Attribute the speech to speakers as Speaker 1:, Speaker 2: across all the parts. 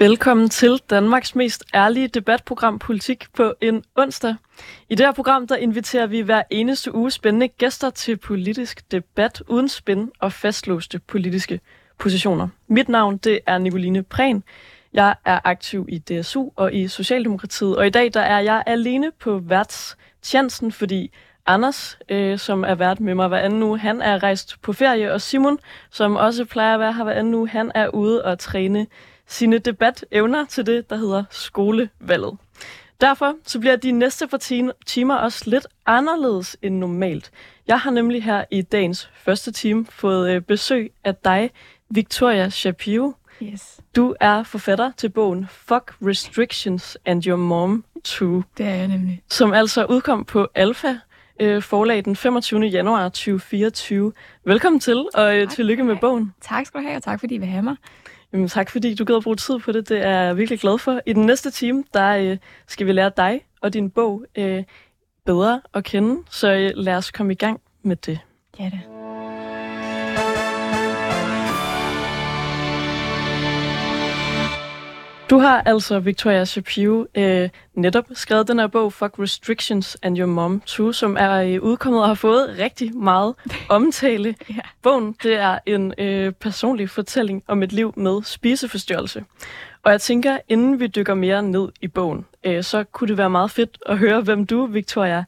Speaker 1: Velkommen til Danmarks mest ærlige debatprogram Politik på en onsdag. I det her program der inviterer vi hver eneste uge spændende gæster til politisk debat uden spænd og fastlåste politiske positioner. Mit navn det er Nicoline Prehn. Jeg er aktiv i DSU og i Socialdemokratiet, og i dag der er jeg alene på værtstjenesten, fordi Anders, øh, som er vært med mig hver anden uge, han er rejst på ferie, og Simon, som også plejer at være her hver anden uge, han er ude og træne sine debatevner til det, der hedder skolevalget. Derfor så bliver de næste par timer også lidt anderledes end normalt. Jeg har nemlig her i dagens første time fået øh, besøg af dig, Victoria Shapiro.
Speaker 2: Yes.
Speaker 1: Du er forfatter til bogen Fuck Restrictions and Your Mom Too.
Speaker 2: Det er jeg nemlig.
Speaker 1: Som altså udkom på Alfa øh, forlag den 25. januar 2024. Velkommen til, og øh, tillykke med bogen.
Speaker 2: Tak skal du have, og tak fordi I vil have mig.
Speaker 1: Jamen, tak fordi du gad at bruge tid på det. Det er jeg virkelig glad for. I den næste time, der øh, skal vi lære dig og din bog øh, bedre at kende. Så øh, lad os komme i gang med det.
Speaker 2: Ja det.
Speaker 1: Du har altså, Victoria Shapiro, øh, netop skrevet den her bog, Fuck Restrictions and Your Mom Too, som er øh, udkommet og har fået rigtig meget omtale.
Speaker 2: Ja.
Speaker 1: Bogen, det er en øh, personlig fortælling om et liv med spiseforstyrrelse. Og jeg tænker, inden vi dykker mere ned i bogen, øh, så kunne det være meget fedt at høre, hvem du, Victoria,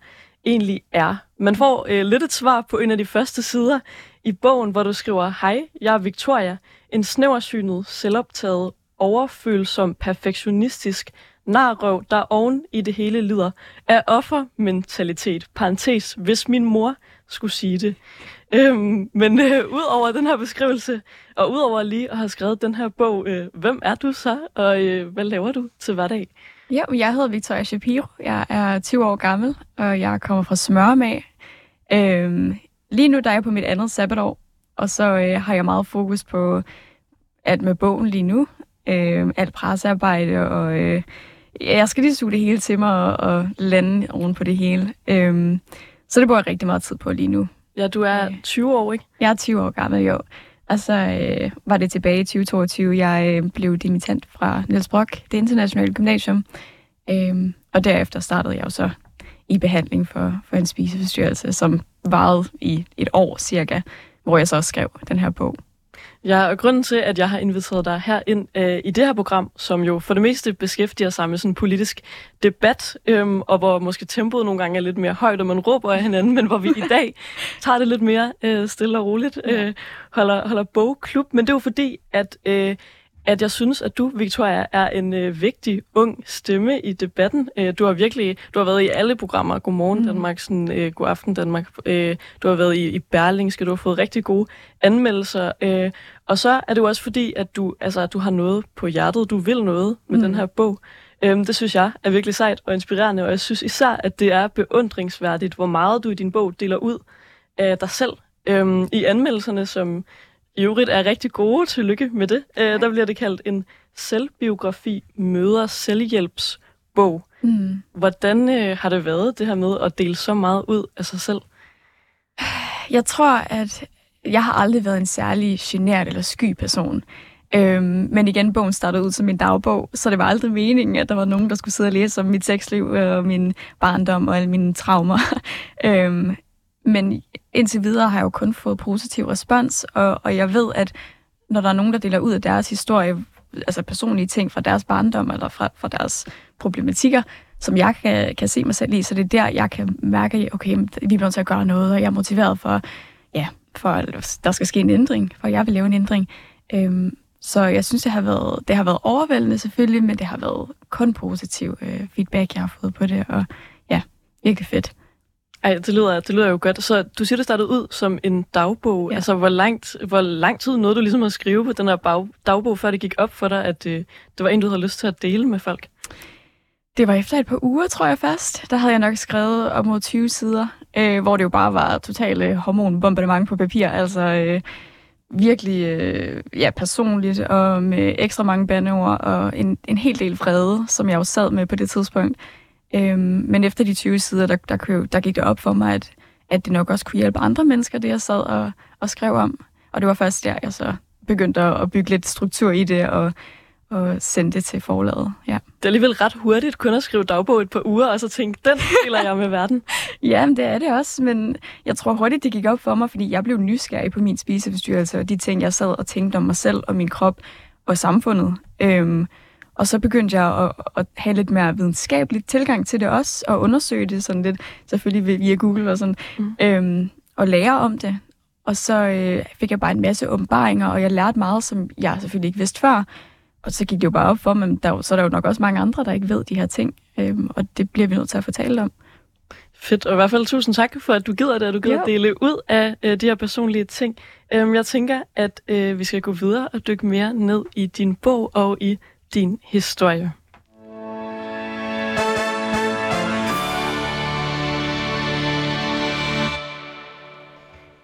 Speaker 1: egentlig er. Man får øh, lidt et svar på en af de første sider i bogen, hvor du skriver, Hej, jeg er Victoria, en snæversynet, selvoptaget overfølsom, perfektionistisk narrøv, der oven i det hele lider af offermentalitet. Parentes, hvis min mor skulle sige det. Øhm, men øh, ud over den her beskrivelse, og udover lige at have skrevet den her bog, øh, hvem er du så, og øh, hvad laver du til hverdag?
Speaker 2: Ja, jeg hedder Victoria Shapiro. Jeg er 20 år gammel, og jeg kommer fra Smørmag. Øhm, lige nu der er jeg på mit andet sabbatår, og så øh, har jeg meget fokus på, at med bogen lige nu, øh, alt pressearbejde, og øh, jeg skal lige suge det hele til mig og, og lande oven på det hele. Øh, så det bruger jeg rigtig meget tid på lige nu.
Speaker 1: Ja, du er 20 år, ikke?
Speaker 2: Jeg er 20 år gammel, jo. Og så øh, var det tilbage i 2022, jeg øh, blev dimittant fra Niels Brock, det internationale gymnasium. Øh, og derefter startede jeg jo så i behandling for, for en spiseforstyrrelse, som varede i et år cirka, hvor jeg så også skrev den her bog.
Speaker 1: Ja, og grunden til, at jeg har inviteret dig her ind øh, i det her program, som jo for det meste beskæftiger sig med sådan en politisk debat, øhm, og hvor måske tempoet nogle gange er lidt mere højt, og man råber af hinanden, men hvor vi i dag tager det lidt mere øh, stille og roligt, øh, holder, holder bogklub. Men det er jo fordi, at... Øh, at jeg synes, at du, Victoria, er en øh, vigtig, ung stemme i debatten. Øh, du har virkelig, du har været i alle programmer, Godmorgen mm. Danmark, sådan, øh, God Aften Danmark, øh, du har været i, i Berlingske, du har fået rigtig gode anmeldelser, øh, og så er det jo også fordi, at du, altså, at du har noget på hjertet, du vil noget med mm. den her bog. Øh, det synes jeg er virkelig sejt og inspirerende, og jeg synes især, at det er beundringsværdigt, hvor meget du i din bog deler ud af dig selv øh, i anmeldelserne, som i øvrigt er rigtig gode. Tillykke med det. Øh, der bliver det kaldt en selvbiografi møder selvhjælpsbog. Mm. Hvordan øh, har det været, det her med at dele så meget ud af sig selv?
Speaker 2: Jeg tror, at jeg har aldrig været en særlig genert eller sky person. Øhm, men igen, bogen startede ud som min dagbog, så det var aldrig meningen, at der var nogen, der skulle sidde og læse om mit sexliv og min barndom og alle mine traumer. øhm, men indtil videre har jeg jo kun fået positiv respons, og, og jeg ved, at når der er nogen, der deler ud af deres historie, altså personlige ting fra deres barndom eller fra, fra deres problematikker, som jeg kan, kan se mig selv i, så det er der, jeg kan mærke, okay, vi bliver til at gøre noget, og jeg er motiveret for, ja, for at der skal ske en ændring, for jeg vil lave en ændring. Øhm, så jeg synes, det har, været, det har været overvældende selvfølgelig, men det har været kun positiv øh, feedback, jeg har fået på det, og ja, virkelig fedt.
Speaker 1: Ej, det lyder, det lyder jo godt. Så du siger, det startede ud som en dagbog. Ja. Altså, hvor, langt, hvor lang tid nåede du ligesom at skrive på den her bag, dagbog, før det gik op for dig, at det, øh, det var en, du havde lyst til at dele med folk?
Speaker 2: Det var efter et par uger, tror jeg først. Der havde jeg nok skrevet op mod 20 sider, øh, hvor det jo bare var totalt hormonbombardement på papir. Altså øh, virkelig øh, ja, personligt og med ekstra mange bandeord og en, en hel del vrede, som jeg jo sad med på det tidspunkt. Øhm, men efter de 20 sider, der, der, der, der gik det op for mig, at, at det nok også kunne hjælpe andre mennesker, det jeg sad og, og skrev om. Og det var først der, jeg så begyndte at, bygge lidt struktur i det, og, og sendte det til forlaget. Ja.
Speaker 1: Det er alligevel ret hurtigt kun at skrive dagbog et par uger, og så tænke, den deler jeg med verden.
Speaker 2: ja, det er det også, men jeg tror hurtigt, det gik op for mig, fordi jeg blev nysgerrig på min spiseforstyrrelse, og de ting, jeg sad og tænkte om mig selv og min krop og samfundet. Øhm, og så begyndte jeg at, at have lidt mere videnskabelig tilgang til det også, og undersøge det sådan lidt, selvfølgelig via Google og sådan, mm. øhm, og lære om det. Og så øh, fik jeg bare en masse åbenbaringer, og jeg lærte meget, som jeg selvfølgelig ikke vidste før. Og så gik det jo bare op for mig, men der, så er der jo nok også mange andre, der ikke ved de her ting, øhm, og det bliver vi nødt til at fortælle om.
Speaker 1: Fedt, og i hvert fald tusind tak for, at du gider det, at du gider jo. dele ud af øh, de her personlige ting. Øhm, jeg tænker, at øh, vi skal gå videre og dykke mere ned i din bog og i din historie.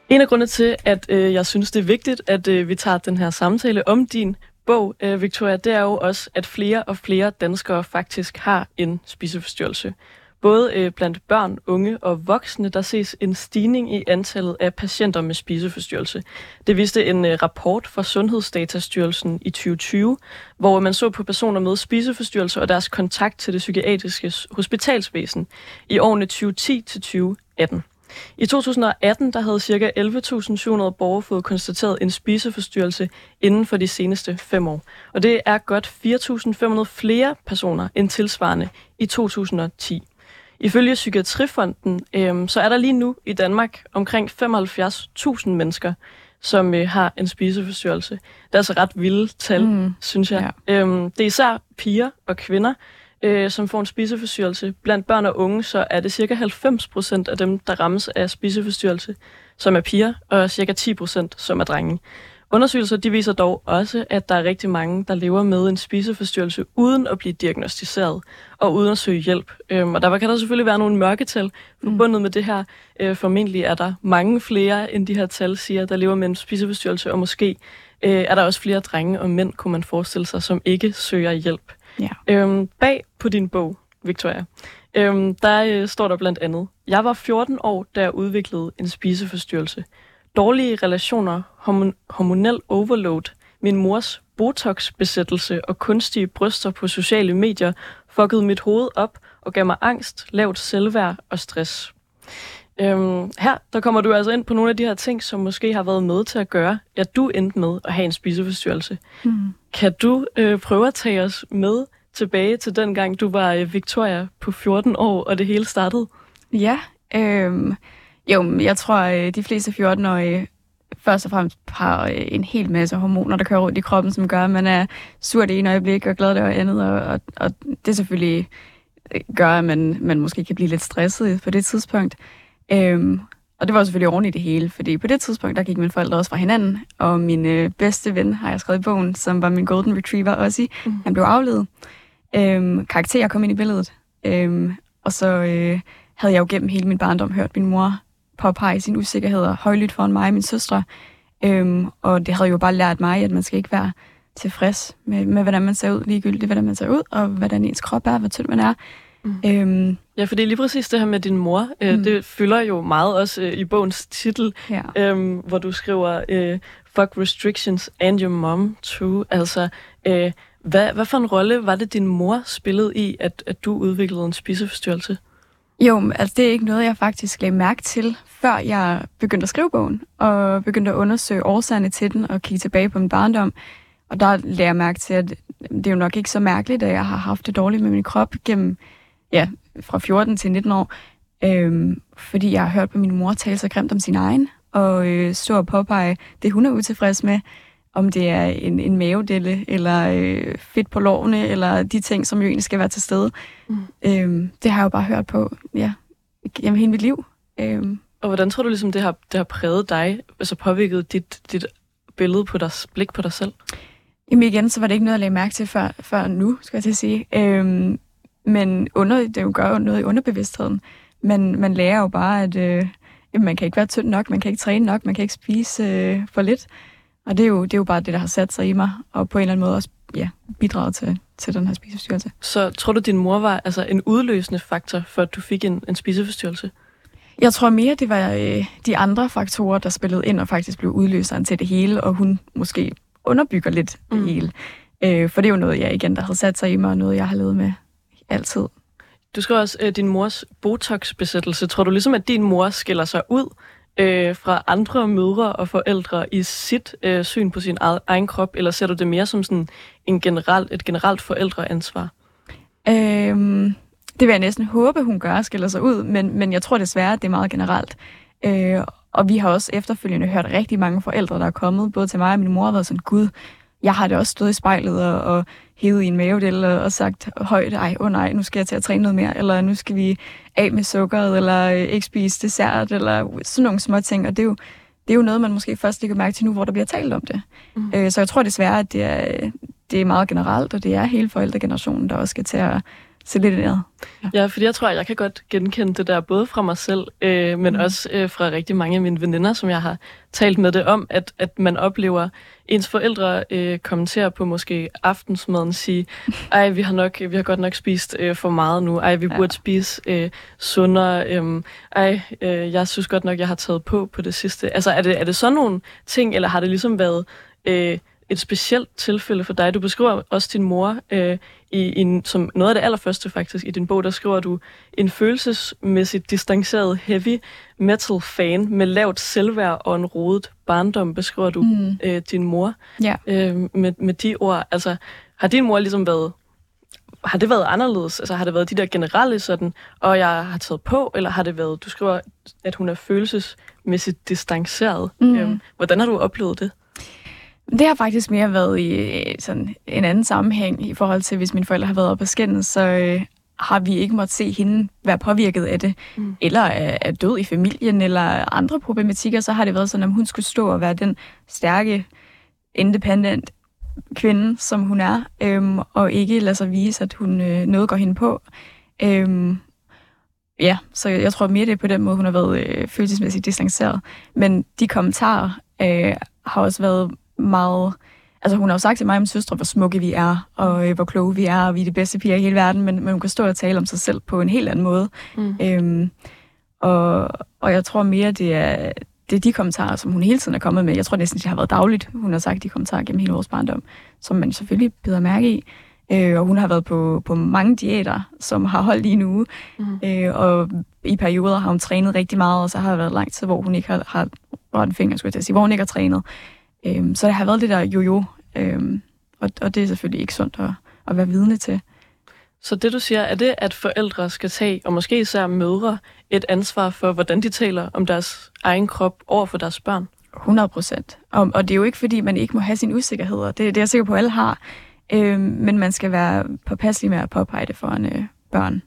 Speaker 1: En af grundene til, at øh, jeg synes, det er vigtigt, at øh, vi tager den her samtale om din bog, øh, Victoria, det er jo også, at flere og flere danskere faktisk har en spiseforstyrrelse. Både øh, blandt børn, unge og voksne, der ses en stigning i antallet af patienter med spiseforstyrrelse. Det viste en øh, rapport fra Sundhedsdatastyrelsen i 2020, hvor man så på personer med spiseforstyrrelse og deres kontakt til det psykiatriske hospitalsvæsen i årene 2010 til 2018. I 2018 der havde ca. 11.700 borgere fået konstateret en spiseforstyrrelse inden for de seneste fem år. Og det er godt 4.500 flere personer end tilsvarende i 2010. Ifølge Psykiatrifonden, øh, så er der lige nu i Danmark omkring 75.000 mennesker, som øh, har en spiseforstyrrelse. Det er altså ret vilde tal, mm. synes jeg. Ja. Øhm, det er især piger og kvinder, øh, som får en spiseforstyrrelse. Blandt børn og unge, så er det cirka 90 procent af dem, der rammes af spiseforstyrrelse, som er piger, og cirka 10 procent, som er drenge. Undersøgelser de viser dog også, at der er rigtig mange, der lever med en spiseforstyrrelse uden at blive diagnostiseret og uden at søge hjælp. Øhm, og der kan der selvfølgelig være nogle mørketal forbundet mm. med det her. Øh, formentlig er der mange flere, end de her tal siger, der lever med en spiseforstyrrelse, og måske øh, er der også flere drenge og mænd, kunne man forestille sig, som ikke søger hjælp. Ja. Øhm, bag på din bog, Victoria, øhm, der øh, står der blandt andet, jeg var 14 år, da jeg udviklede en spiseforstyrrelse. Dårlige relationer, hormon- hormonel overload, min mors botox-besættelse og kunstige bryster på sociale medier fuckede mit hoved op og gav mig angst, lavt selvværd og stress. Øhm, her der kommer du altså ind på nogle af de her ting, som måske har været med til at gøre, at du endte med at have en spiseforstyrrelse. Mm. Kan du øh, prøve at tage os med tilbage til den gang, du var øh, Victoria på 14 år, og det hele startede?
Speaker 2: Ja, øh, jo, jeg tror, øh, de fleste 14-årige først og fremmest har øh, en hel masse hormoner, der kører rundt i kroppen, som gør, at man er sur det ene øjeblik og glad det andet, og, og, og det selvfølgelig øh, gør, at man, man måske kan blive lidt stresset på det tidspunkt. Øhm, og det var selvfølgelig oven i det hele, fordi på det tidspunkt, der gik mine forældre også fra hinanden, og min øh, bedste ven, har jeg skrevet i bogen, som var min golden retriever også, mm. han blev afledet. Øhm, karakterer kom ind i billedet, øhm, og så øh, havde jeg jo gennem hele min barndom hørt min mor påpege sine usikkerheder højlydt foran mig og min søstre, øhm, og det havde jo bare lært mig, at man skal ikke være tilfreds med, med hvordan man ser ud, ligegyldigt hvordan man ser ud, og hvordan ens krop er, hvor tynd man er. Mm.
Speaker 1: Øhm, ja, for det er lige præcis det her med din mor. Øh, mm. Det fylder jo meget også øh, i bogens titel, ja. øhm, hvor du skriver øh, Fuck restrictions and your mom too. Altså, øh, hvad, hvad for en rolle var det, din mor spillede i, at, at du udviklede en spiseforstyrrelse?
Speaker 2: Jo, altså det er ikke noget, jeg faktisk lagde mærke til, før jeg begyndte at skrive bogen, og begyndte at undersøge årsagerne til den, og kigge tilbage på min barndom. Og der lagde jeg mærke til, at det er jo nok ikke så mærkeligt, at jeg har haft det dårligt med min krop gennem ja, fra 14 til 19 år, øhm, fordi jeg har hørt på min mor tale så grimt om sin egen, og øh, stå og påpege det, hun er utilfreds med, om det er en, en mavedelle, eller øh, fedt på lårene, eller de ting, som jo egentlig skal være til stede. Mm. Øhm, det har jeg jo bare hørt på, ja, gennem hele mit liv. Øhm.
Speaker 1: Og hvordan tror du ligesom, det har, det har præget dig, altså påvirket dit, dit billede på dig, blik på dig selv?
Speaker 2: Jamen igen, så var det ikke noget, jeg lagde mærke til før, før nu, skal jeg til at sige. Øhm, men under, det jo gør jo noget i underbevidstheden. Men man lærer jo bare, at øh, man kan ikke være tynd nok, man kan ikke træne nok, man kan ikke spise øh, for lidt. Og det er, jo, det er jo bare det, der har sat sig i mig, og på en eller anden måde også ja, bidraget til, til den her spiseforstyrrelse.
Speaker 1: Så tror du, din mor var altså en udløsende faktor for, at du fik en, en spiseforstyrrelse?
Speaker 2: Jeg tror mere, det var øh, de andre faktorer, der spillede ind og faktisk blev udløseren til det hele, og hun måske underbygger lidt mm. det hele. Øh, for det er jo noget, jeg igen, der har sat sig i mig, og noget, jeg har levet med altid.
Speaker 1: Du skriver også øh, din mors botox-besættelse. Tror du ligesom, at din mor skiller sig ud øh, fra andre mødre og forældre i sit øh, syn på sin egen krop, eller ser du det mere som sådan en generelt, et generelt forældreansvar?
Speaker 2: Øhm, det vil jeg næsten håbe, hun gør, skiller sig ud, men, men jeg tror desværre, at det er meget generelt. Øh, og vi har også efterfølgende hørt rigtig mange forældre, der er kommet, både til mig og min mor, har været sådan, gud, jeg har det også stået i spejlet og, og hævet i en mavedel og, og sagt højt, ej, åh oh nej, nu skal jeg til at træne noget mere, eller nu skal vi af med sukkeret, eller øh, ikke spise dessert, eller sådan nogle små ting. Og det er jo, det er jo noget, man måske først lægger mærke til nu, hvor der bliver talt om det. Mm. Øh, så jeg tror desværre, at det er, det er meget generelt, og det er hele forældregenerationen, der også skal til at se lidt ned.
Speaker 1: Ja. ja, fordi jeg tror, at jeg kan godt genkende det der, både fra mig selv, øh, men mm. også øh, fra rigtig mange af mine veninder, som jeg har talt med det om, at, at man oplever ens forældre øh, kommenterer på måske aftensmaden, sige, ej, vi har, nok, vi har godt nok spist øh, for meget nu, ej, vi ja. burde spise øh, sundere, øh, ej, øh, jeg synes godt nok, jeg har taget på på det sidste. Altså, er det, er det sådan nogle ting, eller har det ligesom været... Øh, et specielt tilfælde for dig. Du beskriver også din mor øh, i, i, som noget af det allerførste faktisk i din bog, der skriver du en følelsesmæssigt distanceret heavy metal fan med lavt selvværd og en rodet barndom, beskriver du mm. øh, din mor
Speaker 2: ja.
Speaker 1: øh, med, med de ord. Altså, har din mor ligesom været har det været anderledes? Altså har det været de der generelle sådan, og jeg har taget på, eller har det været, du skriver, at hun er følelsesmæssigt distanceret. Mm. Øhm, hvordan har du oplevet det?
Speaker 2: Det har faktisk mere været i øh, sådan en anden sammenhæng i forhold til, hvis mine forældre har været oppe på skændes, så øh, har vi ikke måttet se hende være påvirket af det, mm. eller er, er død i familien, eller andre problematikker, så har det været sådan, at hun skulle stå og være den stærke, independent kvinde, som hun er, øhm, og ikke lade sig vise, at hun øh, noget går hende på. Øhm, ja, så jeg, jeg tror mere, det er på den måde, hun har været øh, følelsesmæssigt distanceret. Men de kommentarer øh, har også været meget... Altså hun har jo sagt til mig og søstre, hvor smukke vi er, og øh, hvor kloge vi er, og vi er de bedste piger i hele verden, men, men hun kan stå og tale om sig selv på en helt anden måde. Mm. Øhm, og, og jeg tror mere, det er, det er de kommentarer, som hun hele tiden er kommet med. Jeg tror næsten, det har været dagligt, hun har sagt de kommentarer gennem hele vores barndom, som man selvfølgelig bider mærke i. Øh, og hun har været på, på mange diæter, som har holdt i en uge. Mm. Øh, og i perioder har hun trænet rigtig meget, og så har der været lang tid, hvor hun ikke har, har rørt en finger, skulle jeg til at sige, hvor hun ikke har trænet. Øhm, så der har været det der jojo, øhm, og, og det er selvfølgelig ikke sundt at, at være vidne til.
Speaker 1: Så det du siger, er det, at forældre skal tage, og måske især mødre, et ansvar for, hvordan de taler om deres egen krop over for deres børn?
Speaker 2: 100 procent. Og, og det er jo ikke, fordi man ikke må have sine usikkerheder. Det, det er jeg sikker på, at alle har. Øhm, men man skal være påpasselig med at påpege det for en øh, børn.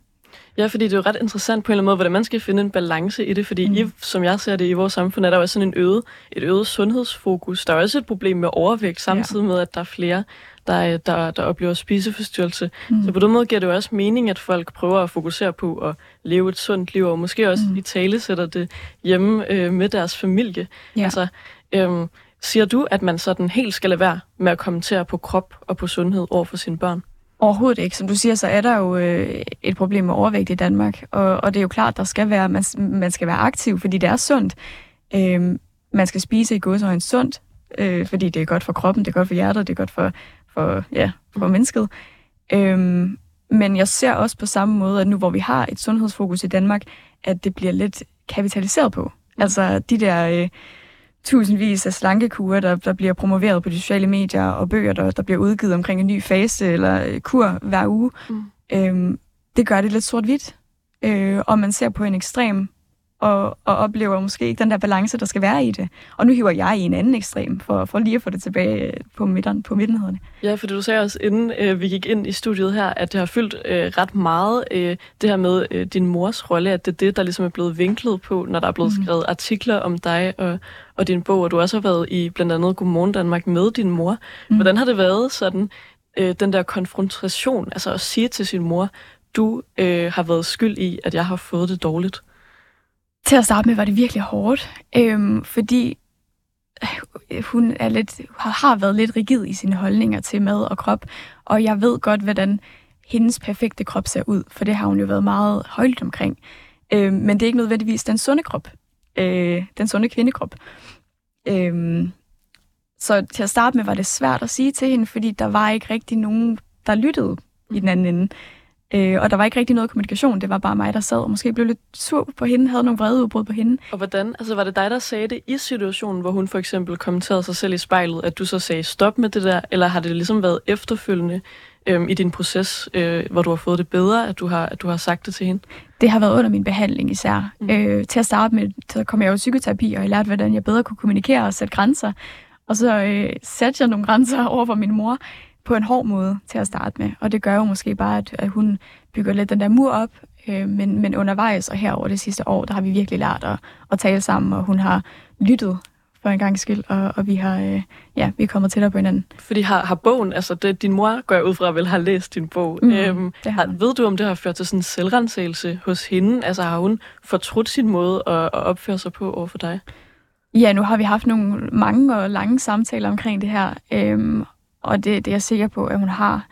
Speaker 1: Ja, fordi det er jo ret interessant på en eller anden måde, hvordan man skal finde en balance i det, fordi mm. i, som jeg ser det i vores samfund, er der også sådan en øget, et øget sundhedsfokus. Der er også et problem med overvægt, samtidig ja. med, at der er flere, der, der, der oplever spiseforstyrrelse. Mm. Så på den måde giver det jo også mening, at folk prøver at fokusere på at leve et sundt liv, og måske også mm. i tale sætter det hjemme øh, med deres familie. Ja. Altså, øh, siger du, at man sådan helt skal lade være med at kommentere på krop og på sundhed over for sine børn?
Speaker 2: Overhovedet ikke. Som du siger, så er der jo øh, et problem med overvægt i Danmark, og, og det er jo klart, der skal være, man, man skal være aktiv, fordi det er sundt. Øh, man skal spise i godsøjne sundt, øh, fordi det er godt for kroppen, det er godt for hjertet, det er godt for, for, ja, for mm. mennesket. Øh, men jeg ser også på samme måde, at nu hvor vi har et sundhedsfokus i Danmark, at det bliver lidt kapitaliseret på. Altså de der... Øh, tusindvis af slankekurer, der, der bliver promoveret på de sociale medier, og bøger, der, der bliver udgivet omkring en ny fase eller øh, kur hver uge. Mm. Øhm, det gør det lidt sort-hvidt. Øh, og man ser på en ekstrem og, og oplever måske ikke den der balance, der skal være i det. Og nu hiver jeg i en anden ekstrem, for, for lige at få det tilbage på, midten, på midten,
Speaker 1: Ja, for du sagde også, inden øh, vi gik ind i studiet her, at det har fyldt øh, ret meget øh, det her med øh, din mors rolle, at det er det, der ligesom er blevet vinklet på, når der er blevet mm. skrevet artikler om dig og, og din bog, og du også har været i blandt andet Godmorgen Danmark med din mor. Mm. Hvordan har det været sådan, øh, den der konfrontation, altså at sige til sin mor, du øh, har været skyld i, at jeg har fået det dårligt?
Speaker 2: Til at starte med var det virkelig hårdt, øhm, fordi øh, hun er lidt, har været lidt rigid i sine holdninger til mad og krop, og jeg ved godt, hvordan hendes perfekte krop ser ud, for det har hun jo været meget højt omkring. Øhm, men det er ikke nødvendigvis den sunde krop, øh, den sunde kvindekrop. Øhm, så til at starte med var det svært at sige til hende, fordi der var ikke rigtig nogen, der lyttede i den anden ende. Øh, og der var ikke rigtig noget kommunikation, det var bare mig, der sad og måske blev lidt sur på hende, havde nogle vrede udbrud på hende.
Speaker 1: Og hvordan, altså var det dig, der sagde det i situationen, hvor hun for eksempel kommenterede sig selv i spejlet, at du så sagde stop med det der, eller har det ligesom været efterfølgende øhm, i din proces, øh, hvor du har fået det bedre, at du har, at du har sagt det til hende?
Speaker 2: Det har været under min behandling især. Mm. Øh, til at starte med, så kom jeg jo i psykoterapi, og jeg lærte, hvordan jeg bedre kunne kommunikere og sætte grænser. Og så øh, satte jeg nogle grænser over for min mor, på en hård måde til at starte med. Og det gør jo måske bare, at, at hun bygger lidt den der mur op, øh, men, men undervejs og her over det sidste år, der har vi virkelig lært at, at tale sammen, og hun har lyttet for en gang skyld, og, og vi har øh, ja, vi er kommet tættere på hinanden.
Speaker 1: Fordi har, har bogen, altså det, din mor går jeg ud fra, vel har læst din bog. Mm, øhm, det har. Ved du, om det har ført til sådan en selvrensagelse hos hende? Altså har hun fortrudt sin måde at, at opføre sig på over for dig?
Speaker 2: Ja, nu har vi haft nogle mange og lange samtaler omkring det her, øhm, og det, det er jeg sikker på, at hun har.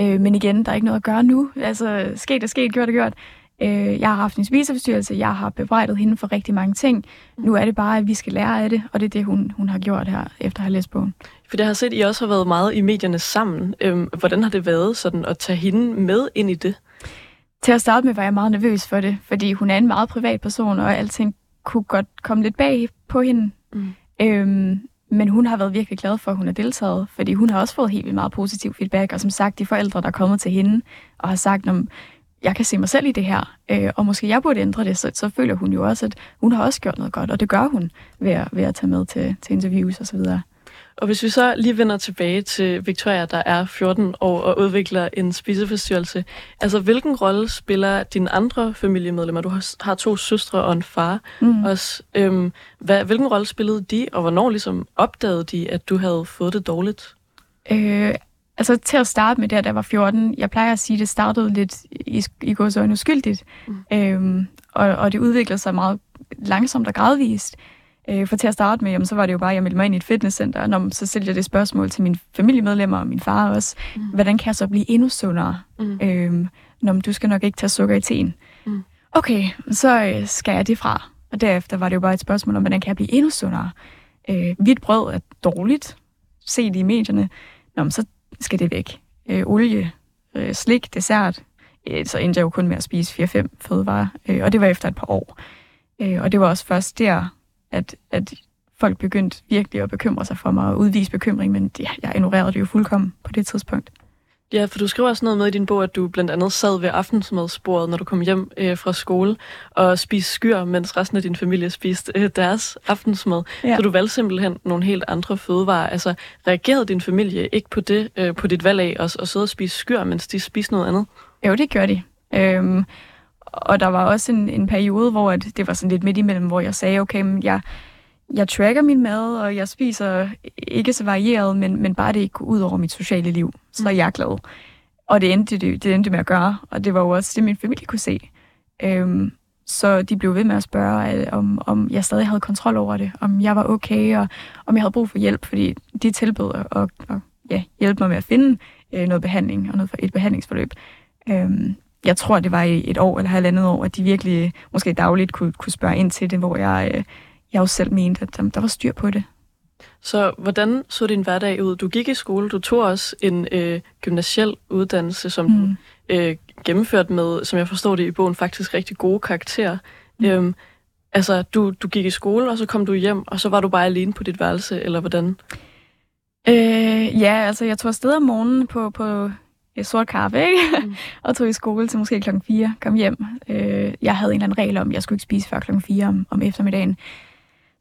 Speaker 2: Øh, men igen, der er ikke noget at gøre nu. Altså, sket er sket, gjort er gjort. Øh, jeg har haft en spiseforstyrrelse, jeg har bebrejdet hende for rigtig mange ting. Nu er det bare, at vi skal lære af det, og det er det, hun, hun har gjort her, efter at have læst bogen.
Speaker 1: For det har set, at I også har været meget i medierne sammen. Øhm, hvordan har det været sådan at tage hende med ind i det?
Speaker 2: Til at starte med var jeg meget nervøs for det, fordi hun er en meget privat person, og alting kunne godt komme lidt bag på hende. Mm. Øhm, men hun har været virkelig glad for, at hun har deltaget, fordi hun har også fået helt vildt meget positiv feedback, og som sagt, de forældre, der er kommet til hende og har sagt, om jeg kan se mig selv i det her, øh, og måske jeg burde ændre det, så, så føler hun jo også, at hun har også gjort noget godt, og det gør hun ved at, ved at tage med til, til interviews osv.
Speaker 1: Og hvis vi så lige vender tilbage til Victoria, der er 14 år og udvikler en spiseforstyrrelse, altså hvilken rolle spiller dine andre familiemedlemmer? Du har, to søstre og en far mm. også. Øhm, hvad, hvilken rolle spillede de, og hvornår ligesom opdagede de, at du havde fået det dårligt?
Speaker 2: Øh, altså til at starte med det, da jeg var 14, jeg plejer at sige, at det startede lidt i, i går så uskyldigt, mm. øhm, og, og det udviklede sig meget langsomt og gradvist. Øh, for til at starte med, jamen, så var det jo bare, at jeg meldte mig ind i et fitnesscenter, når så stillede jeg det spørgsmål til mine familiemedlemmer og min far også. Mm. Hvordan kan jeg så blive endnu sundere? Mm. Øhm, når du skal nok ikke tage sukker i teen. Mm. Okay, så øh, skal jeg det fra. Og derefter var det jo bare et spørgsmål om, hvordan kan jeg blive endnu sundere? Øh, hvidt brød er dårligt, set i medierne. Nå, så skal det væk. Øh, olie, øh, slik, dessert. Øh, så endte jeg jo kun med at spise 4-5 fødevarer. Øh, og det var efter et par år. Øh, og det var også først der, at, at folk begyndte virkelig at bekymre sig for mig og udvise bekymring, men ja, jeg ignorerede det jo fuldkommen på det tidspunkt.
Speaker 1: Ja, for du skriver også noget med i din bog, at du blandt andet sad ved aftensmadsbordet, når du kom hjem øh, fra skole, og spiste skyr, mens resten af din familie spiste øh, deres aftensmad. Ja. Så du valgte simpelthen nogle helt andre fødevarer. Altså, reagerede din familie ikke på det, øh, på dit valg af at, at sidde og spise skyr, mens de spiste noget andet?
Speaker 2: Jo, det gjorde de. Øhm, og der var også en, en periode, hvor at det var sådan lidt midt imellem, hvor jeg sagde, okay, men jeg, jeg tracker min mad, og jeg spiser ikke så varieret, men, men bare det ikke går ud over mit sociale liv, så er jeg glad. Og det endte, det, det endte med at gøre, og det var jo også det, min familie kunne se. Øhm, så de blev ved med at spørge, om, om jeg stadig havde kontrol over det, om jeg var okay, og om jeg havde brug for hjælp, fordi de tilbød at, at, at ja, hjælpe mig med at finde øh, noget behandling og noget for et behandlingsforløb. Øhm, jeg tror, det var i et år eller halvandet år, at de virkelig måske dagligt kunne, kunne spørge ind til det, hvor jeg, øh, jeg også selv mente, at der, der var styr på det.
Speaker 1: Så hvordan så din hverdag ud? Du gik i skole, du tog også en øh, gymnasiel uddannelse, som mm. du øh, gennemførte med, som jeg forstår det i bogen, faktisk rigtig gode karakterer. Mm. Øhm, altså, du, du gik i skole, og så kom du hjem, og så var du bare alene på dit værelse, eller hvordan?
Speaker 2: Øh, ja, altså jeg tog afsted om morgenen på, på sort kaffe, ikke? Mm. og tog i skole til måske klokken 4, kom hjem. Øh, jeg havde en eller anden regel om, at jeg skulle ikke spise før klokken 4 om, om eftermiddagen.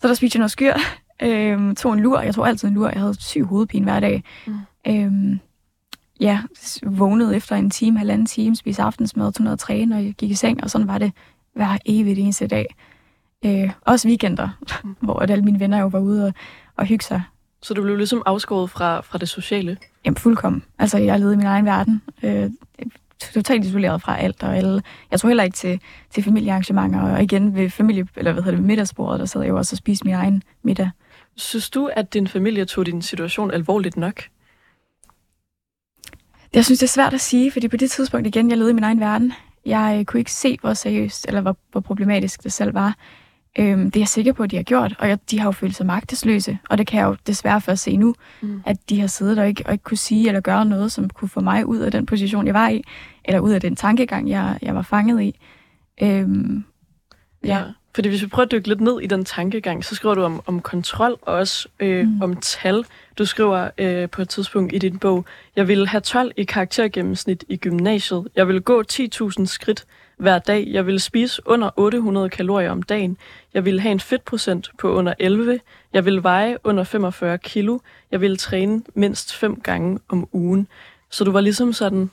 Speaker 2: Så der spiste jeg noget skyr, øh, tog en lur, jeg tog altid en lur, jeg havde syg hovedpine hver dag. Mm. Øh, ja, vågnede efter en time, halvanden time, spiste aftensmad, tog noget at træne, og jeg gik i seng, og sådan var det hver evigt eneste dag. Øh, også weekender, mm. hvor at alle mine venner jo var ude og, og hygge sig.
Speaker 1: Så du blev ligesom afskåret fra, fra det sociale?
Speaker 2: Jamen fuldkommen. Altså, jeg levede i min egen verden. Øh, totalt isoleret fra alt og alle. Jeg tror heller ikke til, til familiearrangementer, og igen ved familie, eller hvad hedder det, middagsbordet, der sad jeg jo også og spiste min egen middag.
Speaker 1: Synes du, at din familie tog din situation alvorligt nok?
Speaker 2: Jeg synes, det er svært at sige, fordi på det tidspunkt igen, jeg levede i min egen verden. Jeg kunne ikke se, hvor seriøst eller hvor, hvor problematisk det selv var. Øhm, det er jeg sikker på, at de har gjort, og jeg, de har jo følt sig magtesløse, og det kan jeg jo desværre først se nu, mm. at de har siddet og ikke, og ikke kunne sige eller gøre noget, som kunne få mig ud af den position, jeg var i, eller ud af den tankegang, jeg, jeg var fanget i. Øhm,
Speaker 1: ja. ja. Fordi hvis vi prøver at dykke lidt ned i den tankegang, så skriver du om, om kontrol og også øh, mm. om tal. Du skriver øh, på et tidspunkt i din bog, jeg vil have 12 i karaktergennemsnit i gymnasiet. Jeg vil gå 10.000 skridt hver dag. Jeg vil spise under 800 kalorier om dagen. Jeg vil have en fedtprocent på under 11. Jeg vil veje under 45 kilo. Jeg vil træne mindst fem gange om ugen. Så du var ligesom sådan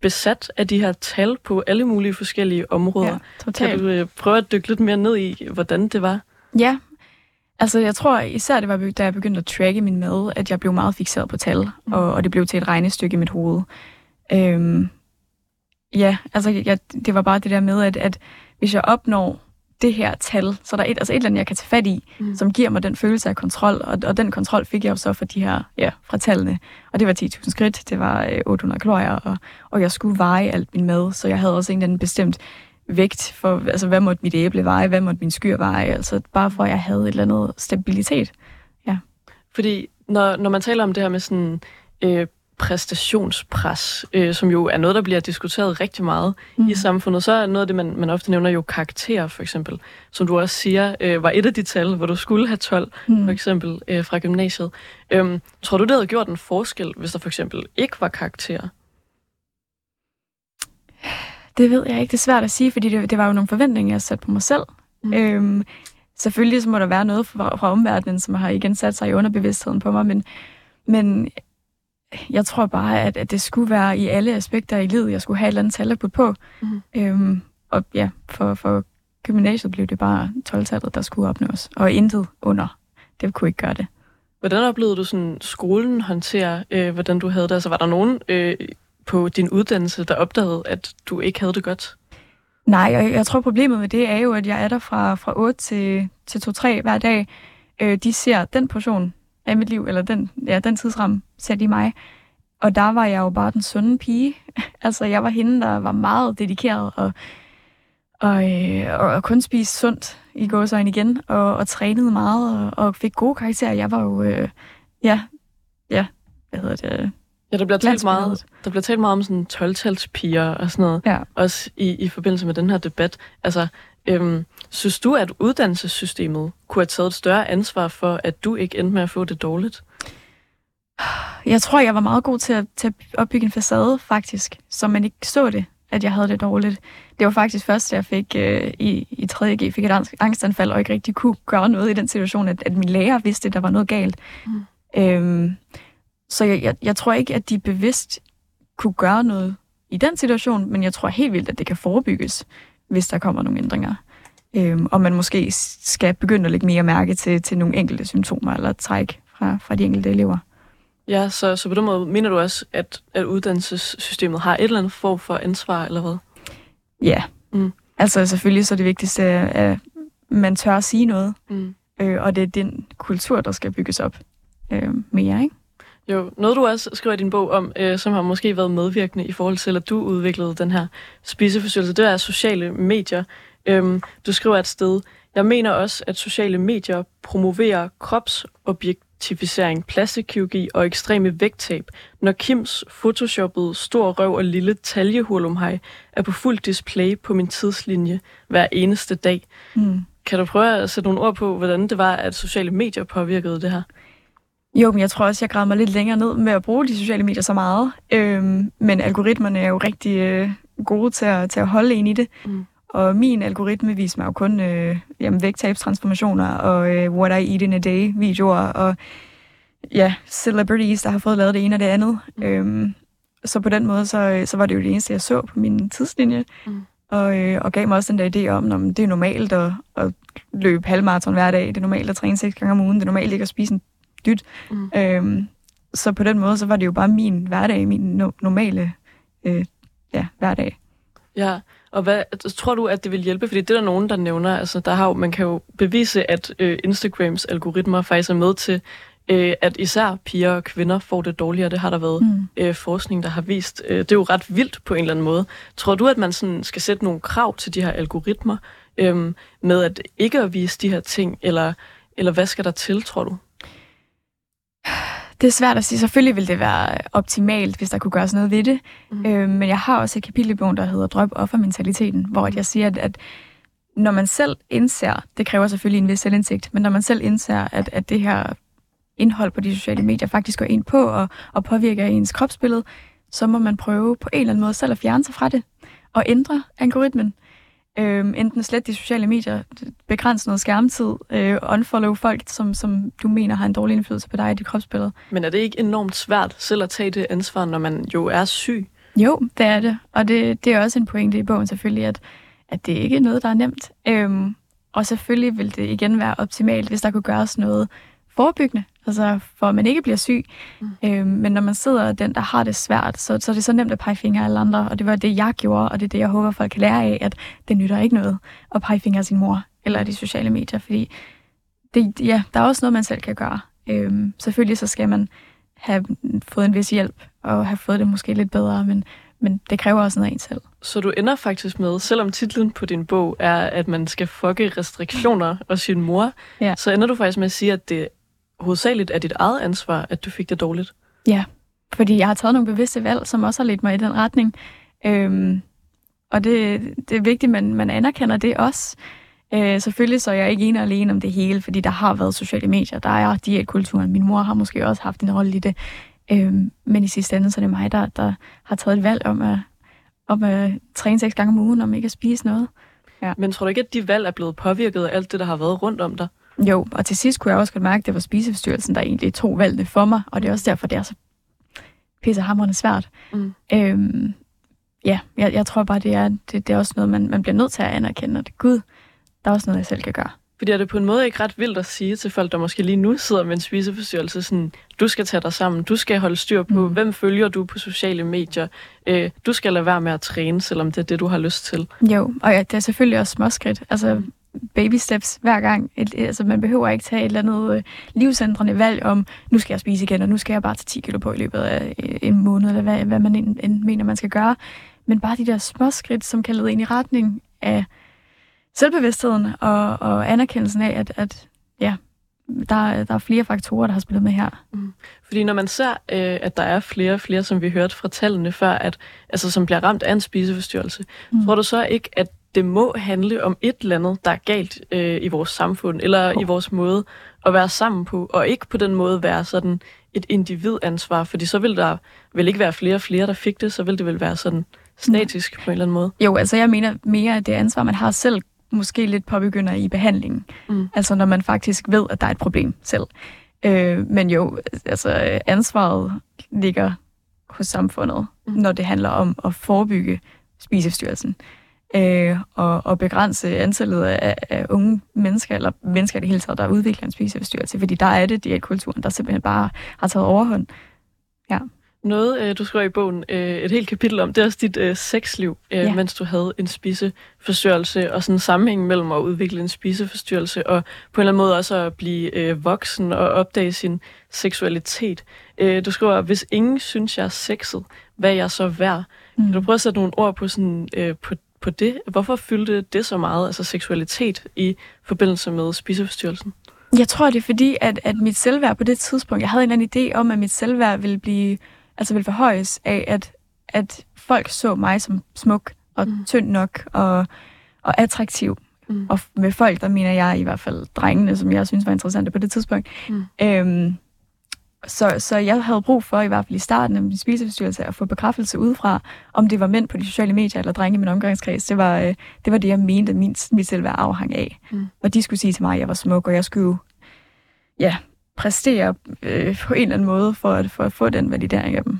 Speaker 1: besat af de her tal på alle mulige forskellige områder. Ja, totalt. Kan du øh, prøve at dykke lidt mere ned i, hvordan det var?
Speaker 2: Ja, altså jeg tror især det var, da jeg begyndte at tracke min mad, at jeg blev meget fixeret på tal, mm. og, og det blev til et regnestykke i mit hoved. Øhm, ja, altså jeg, det var bare det der med, at, at hvis jeg opnår det her tal, så der er et, altså et eller andet, jeg kan tage fat i, mm. som giver mig den følelse af kontrol, og, og den kontrol fik jeg jo så fra de her, ja, fra tallene. Og det var 10.000 skridt, det var øh, 800 kalorier, og, og jeg skulle veje alt min mad, så jeg havde også en eller anden bestemt vægt for, altså hvad måtte mit æble veje, hvad måtte min skyr veje, altså bare for at jeg havde et eller andet stabilitet. Ja.
Speaker 1: Fordi når, når man taler om det her med sådan øh, præstationspres, øh, som jo er noget, der bliver diskuteret rigtig meget mm. i samfundet, så er noget af det, man, man ofte nævner jo karakterer, for eksempel, som du også siger, øh, var et af de tal, hvor du skulle have 12, mm. for eksempel, øh, fra gymnasiet. Øhm, tror du, det havde gjort en forskel, hvis der for eksempel ikke var karakterer?
Speaker 2: Det ved jeg ikke. Det er svært at sige, fordi det, det var jo nogle forventninger, jeg satte på mig selv. Mm. Øhm, selvfølgelig så må der være noget fra, fra omverdenen, som har igen sat sig i underbevidstheden på mig, men, men jeg tror bare, at, at det skulle være i alle aspekter i livet, jeg skulle have et eller andet tal at putte på. Mm. Øhm, og ja, for, for gymnasiet blev det bare 12-tallet, der skulle opnås, og intet under. Det kunne ikke gøre det.
Speaker 1: Hvordan oplevede du sådan skolen håndtere, øh, hvordan du havde det? Altså var der nogen øh, på din uddannelse, der opdagede, at du ikke havde det godt?
Speaker 2: Nej, og jeg tror problemet med det er jo, at jeg er der fra, fra 8 til, til 2-3 hver dag. Øh, de ser den portion af mit liv, eller den, ja, den tidsramme, ser de mig. Og der var jeg jo bare den sunde pige. altså, jeg var hende, der var meget dedikeret og, og, øh, og kun spiste sundt i gåsøjne igen, og, og trænede meget og, og fik gode karakterer. Jeg var jo, øh, ja, ja, hvad hedder det?
Speaker 1: Ja, der bliver talt meget, der bliver talt meget om sådan 12-talspiger og sådan noget, ja. også i, i forbindelse med den her debat. Altså, Øhm, synes du, at uddannelsessystemet kunne have taget et større ansvar for, at du ikke endte med at få det dårligt?
Speaker 2: Jeg tror, jeg var meget god til at, til at opbygge en facade, faktisk, så man ikke så det, at jeg havde det dårligt. Det var faktisk først, jeg fik øh, i, i 3.G fik et angstanfald, og ikke rigtig kunne gøre noget i den situation, at, at min lærer vidste, at der var noget galt. Mm. Øhm, så jeg, jeg, jeg tror ikke, at de bevidst kunne gøre noget i den situation, men jeg tror helt vildt, at det kan forebygges hvis der kommer nogle ændringer. Øhm, og man måske skal begynde at lægge mere mærke til, til nogle enkelte symptomer eller træk fra, fra de enkelte elever.
Speaker 1: Ja, så, så på den måde mener du også, at, at uddannelsessystemet har et eller andet form for ansvar, eller hvad?
Speaker 2: Ja, mm. altså selvfølgelig så er det vigtigste, at man tør at sige noget, mm. øh, og det er den kultur, der skal bygges op øh, mere, ikke?
Speaker 1: Jo, noget du også skriver i din bog om, øh, som har måske været medvirkende i forhold til, at du udviklede den her spiseforstyrrelse, det er sociale medier. Øhm, du skriver et sted, jeg mener også, at sociale medier promoverer kropsobjektificering, plastikkirurgi og ekstreme vægttab, når Kims photoshoppede stor røv og lille taljehulumhej er på fuld display på min tidslinje hver eneste dag. Mm. Kan du prøve at sætte nogle ord på, hvordan det var, at sociale medier påvirkede det her?
Speaker 2: Jo, men jeg tror også, jeg græder mig lidt længere ned med at bruge de sociale medier så meget. Øhm, men algoritmerne er jo rigtig øh, gode til at, til at holde en i det. Mm. Og min algoritme viser mig jo kun øh, jamen, vægttabstransformationer og øh, what I eat in a day videoer og ja, celebrities, der har fået lavet det ene og det andet. Mm. Øhm, så på den måde, så, så var det jo det eneste, jeg så på min tidslinje. Mm. Og, øh, og gav mig også den der idé om, at det er normalt at, at løbe halvmarathon hver dag. Det er normalt at træne seks gange om ugen. Det er normalt ikke at spise en dyt. Mm. Øhm, så på den måde, så var det jo bare min hverdag, min no- normale øh, ja, hverdag.
Speaker 1: Ja, og hvad tror du, at det vil hjælpe? Fordi det er der nogen, der nævner, altså der har jo, man kan jo bevise, at øh, Instagrams algoritmer faktisk er med til, øh, at især piger og kvinder får det dårligere. Det har der været mm. øh, forskning, der har vist. Øh, det er jo ret vildt på en eller anden måde. Tror du, at man sådan skal sætte nogle krav til de her algoritmer, øhm, med at ikke at vise de her ting, eller, eller hvad skal der til, tror du?
Speaker 2: Det er svært at sige. Selvfølgelig ville det være optimalt, hvis der kunne gøres noget ved det. Mm. Øh, men jeg har også et kapitel i bogen, der hedder Drøb offermentaliteten, hvor jeg siger, at, at når man selv indser, det kræver selvfølgelig en vis selvindsigt, men når man selv indser, at, at det her indhold på de sociale medier faktisk går ind på og, og påvirker ens kropsbillede, så må man prøve på en eller anden måde selv at fjerne sig fra det og ændre algoritmen. Øhm, enten slet de sociale medier, begrænse noget skærmtid, øh, unfollow folk, som, som du mener har en dårlig indflydelse på dig i dit kropsbillede.
Speaker 1: Men er det ikke enormt svært selv at tage det ansvar, når man jo er syg?
Speaker 2: Jo, det er det. Og det, det er også en pointe i bogen selvfølgelig, at, at det ikke er noget, der er nemt. Øhm, og selvfølgelig vil det igen være optimalt, hvis der kunne gøres noget forebyggende, altså for at man ikke bliver syg. Mm. Øhm, men når man sidder den, der har det svært, så, så er det så nemt at pege fingre af alle andre, og det var det, jeg gjorde, og det er det, jeg håber, folk kan lære af, at det nytter ikke noget at pege fingre af sin mor eller de sociale medier, fordi det, ja, der er også noget, man selv kan gøre. Øhm, selvfølgelig så skal man have fået en vis hjælp, og have fået det måske lidt bedre, men, men det kræver også noget af en selv.
Speaker 1: Så du ender faktisk med, selvom titlen på din bog er, at man skal fucke restriktioner og sin mor, ja. så ender du faktisk med at sige, at det hovedsageligt er dit eget ansvar, at du fik det dårligt.
Speaker 2: Ja, fordi jeg har taget nogle bevidste valg, som også har ledt mig i den retning. Øhm, og det, det er vigtigt, at man, man anerkender det også. Øh, selvfølgelig så er jeg ikke en og alene om det hele, fordi der har været sociale medier, der er diætkulturen. Min mor har måske også haft en rolle i det. Øhm, men i sidste ende, så er det mig, der, der har taget et valg om at, om at træne seks gange om ugen, om ikke at spise noget.
Speaker 1: Ja. Men tror du ikke, at de valg er blevet påvirket af alt det, der har været rundt om dig?
Speaker 2: Jo, og til sidst kunne jeg også godt mærke, at det var spiseforstyrrelsen, der egentlig tog valgene for mig, og det er også derfor, det er så pissehammerende svært. Mm. Øhm, ja, jeg, jeg tror bare, det er, det, det er også noget, man, man bliver nødt til at anerkende, at gud, der er også noget, jeg selv kan gøre.
Speaker 1: Fordi er det på en måde ikke ret vildt at sige til folk, der måske lige nu sidder med en spiseforstyrrelse, sådan, du skal tage dig sammen, du skal holde styr på, mm. hvem følger du på sociale medier, øh, du skal lade være med at træne, selvom det er det, du har lyst til.
Speaker 2: Jo, og ja, det er selvfølgelig også småskridt. Altså, mm baby steps hver gang. Et, altså, man behøver ikke tage et eller andet øh, livsændrende valg om, nu skal jeg spise igen, og nu skal jeg bare tage 10 kilo på i løbet af øh, en måned, eller hvad, hvad man end, end mener, man skal gøre. Men bare de der små skridt, som kan lede ind i retning af selvbevidstheden og, og anerkendelsen af, at, at ja, der, der er flere faktorer, der har spillet med her. Mm.
Speaker 1: Fordi når man ser, øh, at der er flere og flere, som vi hørte fra tallene før, at, altså, som bliver ramt af en spiseforstyrrelse, mm. tror du så ikke, at det må handle om et eller andet, der er galt øh, i vores samfund, eller oh. i vores måde at være sammen på, og ikke på den måde være sådan et individansvar, fordi så vil der vel ikke være flere og flere, der fik det, så vil det vel være sådan statisk mm. på en eller anden måde.
Speaker 2: Jo, altså jeg mener mere, at det ansvar, man har selv, måske lidt påbegynder i behandlingen. Mm. Altså når man faktisk ved, at der er et problem selv. Øh, men jo, altså ansvaret ligger hos samfundet, mm. når det handler om at forebygge spiseforstyrrelsen øh, og, og begrænse antallet af, af unge mennesker, eller mennesker i det hele taget, der udvikler en spiseforstyrrelse, fordi der er det diætkulturen, der simpelthen bare har taget overhånd. Ja.
Speaker 1: Noget, øh, du skriver i bogen øh, et helt kapitel om, det er også dit øh, sexliv, øh, ja. mens du havde en spiseforstyrrelse, og sådan en sammenhæng mellem at udvikle en spiseforstyrrelse, og på en eller anden måde også at blive øh, voksen og opdage sin seksualitet. Øh, du skriver, hvis ingen synes, jeg er sexet, hvad er jeg så værd? Mm. Kan du prøve at sætte nogle ord på, sådan, øh, på på det? Hvorfor fyldte det så meget, altså seksualitet, i forbindelse med spiseforstyrrelsen?
Speaker 2: Jeg tror, det er fordi, at, at mit selvværd på det tidspunkt, jeg havde en anden idé om, at mit selvværd ville blive, altså ville forhøjes af, at, at folk så mig som smuk og mm. tynd nok og, og attraktiv. Mm. Og med folk, der mener jeg i hvert fald drengene, som jeg synes var interessante på det tidspunkt. Mm. Øhm, så, så jeg havde brug for, i hvert fald i starten af min spiseforstyrrelse, at få bekræftelse udefra, om det var mænd på de sociale medier eller drenge i min omgangskreds. Det var, øh, det, var det, jeg mente, min, mit selvværd afhang af. Mm. Og de skulle sige til mig, at jeg var smuk, og jeg skulle ja, præstere øh, på en eller anden måde for at, for at få den validering af dem.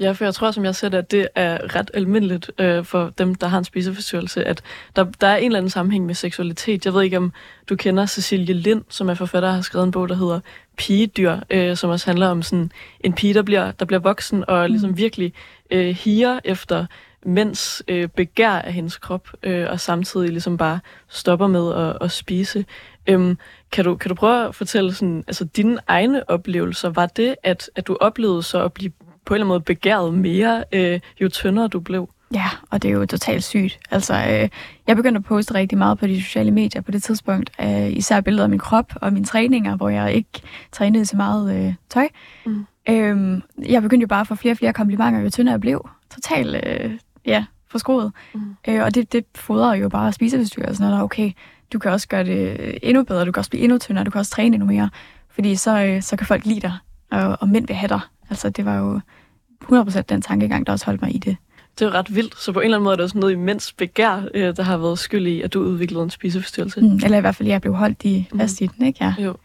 Speaker 1: Ja, for jeg tror, som jeg ser det, at det er ret almindeligt øh, for dem, der har en spiseforstyrrelse, at der, der er en eller anden sammenhæng med seksualitet. Jeg ved ikke, om du kender Cecilie Lind, som er forfatter og har skrevet en bog, der hedder Pigedyr, øh, som også handler om sådan en pige, der bliver, der bliver voksen og ligesom mm. virkelig øh, higer efter mænds øh, begær af hendes krop, øh, og samtidig ligesom bare stopper med at, at spise. Øhm, kan, du, kan du prøve at fortælle sådan, altså dine egne oplevelser, var det, at, at du oplevede så at blive på en eller anden måde begæret mere, øh, jo tyndere du blev?
Speaker 2: Ja, og det er jo totalt sygt. Altså, øh, jeg begyndte at poste rigtig meget på de sociale medier på det tidspunkt. Øh, især billeder af min krop og mine træninger, hvor jeg ikke trænede så meget øh, tøj. Mm. Øh, jeg begyndte jo bare at få flere og flere komplimenter, jo tyndere jeg blev. Totalt, øh, ja, forskroet. Mm. Øh, og det, det fodrer jo bare spiseforstyrrelsen, og der okay, du kan også gøre det endnu bedre, du kan også blive endnu tyndere, du kan også træne endnu mere, fordi så, øh, så kan folk lide dig, og, og mænd vil have dig. Altså, det var jo 100% den tankegang, der også holdt mig i det.
Speaker 1: Det er ret vildt, så på en eller anden måde er det også noget imens begær, øh, der har været skyld i, at du udviklede en spiseforstyrrelse.
Speaker 2: Mm, eller i hvert fald, jeg blev holdt i fast mm. i den, ikke? Ja.
Speaker 1: Jo.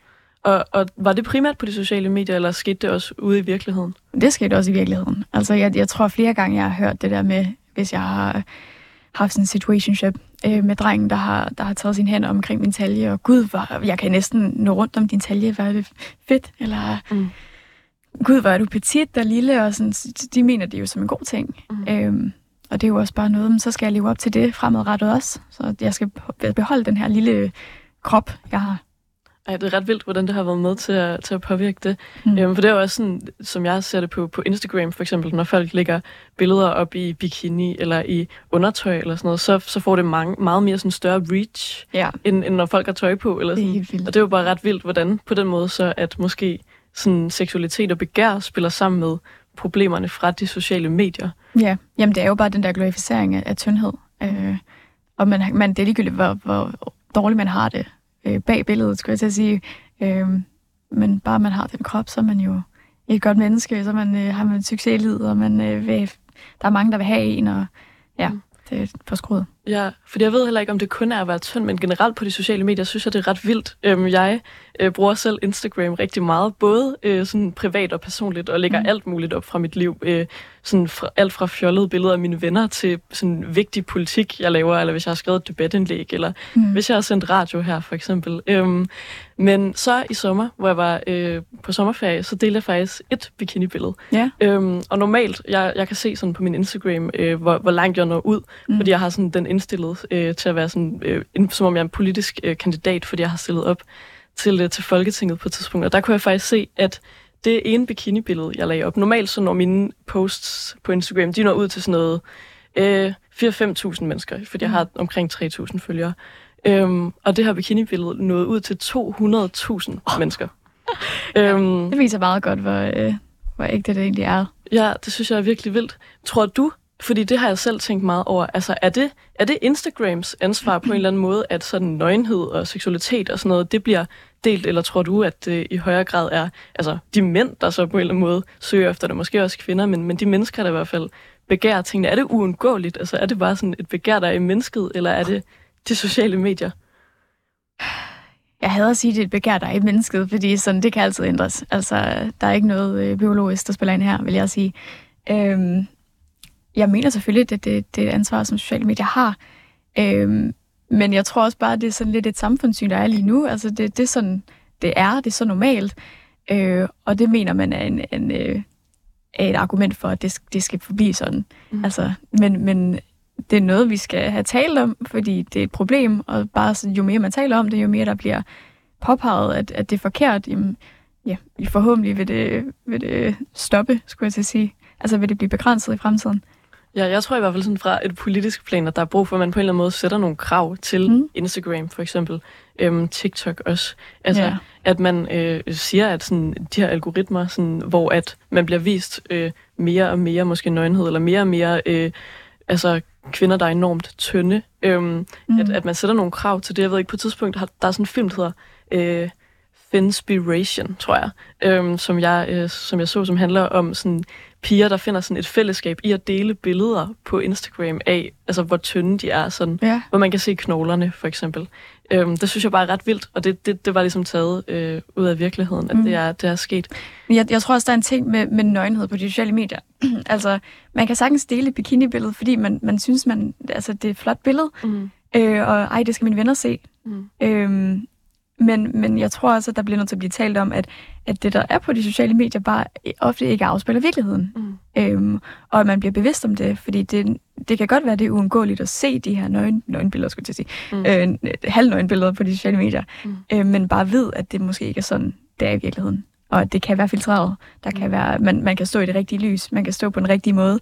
Speaker 1: Og, og var det primært på de sociale medier, eller skete det også ude i virkeligheden?
Speaker 2: Det skete også i virkeligheden. Altså, jeg, jeg tror flere gange, jeg har hørt det der med, hvis jeg har haft sådan en situationship øh, med drengen, der har, der har taget sin hænder omkring min talje, og gud, hvor, jeg kan næsten nå rundt om din talje, hvor er det fedt, eller mm. Gud, hvor er du petit og lille, og sådan, de mener det jo som en god ting. Mm. Øhm, og det er jo også bare noget, men så skal jeg leve op til det fremadrettet også, så jeg skal beholde den her lille krop, jeg har.
Speaker 1: Ej, det er ret vildt, hvordan det har været med til at, til at påvirke det. Mm. Øhm, for det er jo også sådan, som jeg ser det på, på Instagram for eksempel, når folk lægger billeder op i bikini eller i undertøj eller sådan noget, så, så får det mange, meget mere sådan større reach, ja. end, end når folk har tøj på. Eller sådan. Det er helt vildt. Og det er jo bare ret vildt, hvordan på den måde så, at måske sådan seksualitet og begær spiller sammen med problemerne fra de sociale medier.
Speaker 2: Ja, jamen det er jo bare den der glorificering af, af tyndhed. Øh, og man, man, det er ligegyldigt, hvor, hvor dårligt man har det øh, bag billedet, skulle jeg til at sige. Øh, men bare man har den krop, så er man jo et godt menneske, så man, øh, har man succeslivet, og man, øh, vil, der er mange, der vil have en, og ja, mm. det er forskruet.
Speaker 1: Ja, fordi jeg ved heller ikke, om det kun er at være tynd, men generelt på de sociale medier, synes jeg, det er ret vildt. Øhm, jeg øh, bruger selv Instagram rigtig meget, både øh, sådan privat og personligt, og lægger mm. alt muligt op fra mit liv. Øh, sådan fra, alt fra fjollede billeder af mine venner til sådan vigtig politik, jeg laver, eller hvis jeg har skrevet et debatindlæg, eller mm. hvis jeg har sendt radio her, for eksempel. Øhm, men så i sommer, hvor jeg var øh, på sommerferie, så delte jeg faktisk et bikinibillede. Ja. Øhm, og normalt, jeg, jeg kan se sådan på min Instagram, øh, hvor, hvor langt jeg når ud, mm. fordi jeg har sådan den indstillet øh, til at være sådan, øh, som om jeg er en politisk øh, kandidat, fordi jeg har stillet op til, øh, til Folketinget på et tidspunkt. Og der kunne jeg faktisk se, at det ene bikini-billede, jeg lagde op, normalt så når mine posts på Instagram, de når ud til sådan noget øh, 4-5.000 mennesker, fordi jeg mm. har omkring 3.000 følgere. Øhm, og det her bikini-billede nåede ud til 200.000 oh. mennesker.
Speaker 2: ja, øhm, det viser meget godt, hvor, øh, hvor ægte det egentlig er.
Speaker 1: Ja, det synes jeg er virkelig vildt. Tror du, fordi det har jeg selv tænkt meget over. Altså, er det, er det Instagrams ansvar på en eller anden måde, at sådan nøgenhed og seksualitet og sådan noget, det bliver delt, eller tror du, at det i højere grad er altså, de mænd, der så på en eller anden måde søger efter det, måske også kvinder, men, men de mennesker, der i hvert fald begærer tingene, er det uundgåeligt? Altså, er det bare sådan et begær, der er i mennesket, eller er det de sociale medier?
Speaker 2: Jeg hader at sige, at det er et begær, der er i mennesket, fordi sådan, det kan altid ændres. Altså, der er ikke noget øh, biologisk, der spiller ind her, vil jeg sige. Øhm, jeg mener selvfølgelig, at det, det er et ansvar, som sociale medier har. Øhm, men jeg tror også bare, at det er sådan lidt et samfundssyn, der er lige nu. Altså, det, det er sådan, det er, det er så normalt. Øh, og det mener man er, en, en, øh, er et argument for, at det, det skal forblive sådan. Mm. Altså, men, men det er noget, vi skal have talt om, fordi det er et problem, og bare så, jo mere man taler om det, jo mere der bliver påpeget, at, at det er forkert, jamen, ja, forhåbentlig vil det, vil det stoppe, skulle jeg til at sige. Altså vil det blive begrænset i fremtiden.
Speaker 1: Ja, jeg tror i hvert fald sådan fra et politisk plan, at der er brug for, at man på en eller anden måde sætter nogle krav til mm. Instagram for eksempel, øhm, TikTok også. Altså, ja. at man øh, siger, at sådan, de her algoritmer, sådan, hvor at man bliver vist øh, mere og mere måske nøgenhed, eller mere og mere øh, altså, kvinder, der er enormt tynde. Øhm, mm. at, at man sætter nogle krav til det. Jeg ved ikke, på et tidspunkt, har, der er sådan en film, der hedder... Øh, Finspiration, tror jeg, øhm, som jeg øh, som jeg så, som handler om sådan piger, der finder sådan et fællesskab i at dele billeder på Instagram af, altså hvor tynde de er, sådan, ja. hvor man kan se knoglerne, for eksempel. Øhm, det synes jeg bare er ret vildt, og det, det, det var ligesom taget øh, ud af virkeligheden, at mm. det, er, det er sket.
Speaker 2: Jeg, jeg tror også, der er en ting med, med nøgenhed på de sociale medier. altså, man kan sagtens dele et bikini-billede, fordi man, man synes, man, altså, det er et flot billede, mm. øh, og ej, det skal mine venner se. Mm. Øhm, men, men jeg tror også, at der bliver nødt til at blive talt om, at, at det, der er på de sociale medier, bare ofte ikke afspiller virkeligheden. Mm. Øhm, og at man bliver bevidst om det, fordi det, det kan godt være, det er uundgåeligt at se de her nøgen, nøgenbilleder, skulle jeg sige, mm. øh, halvnøgenbilleder på de sociale medier, mm. øh, men bare ved, at det måske ikke er sådan, det er i virkeligheden. Og at det kan være filtreret. Der kan mm. være, man, man kan stå i det rigtige lys, man kan stå på den rigtige måde.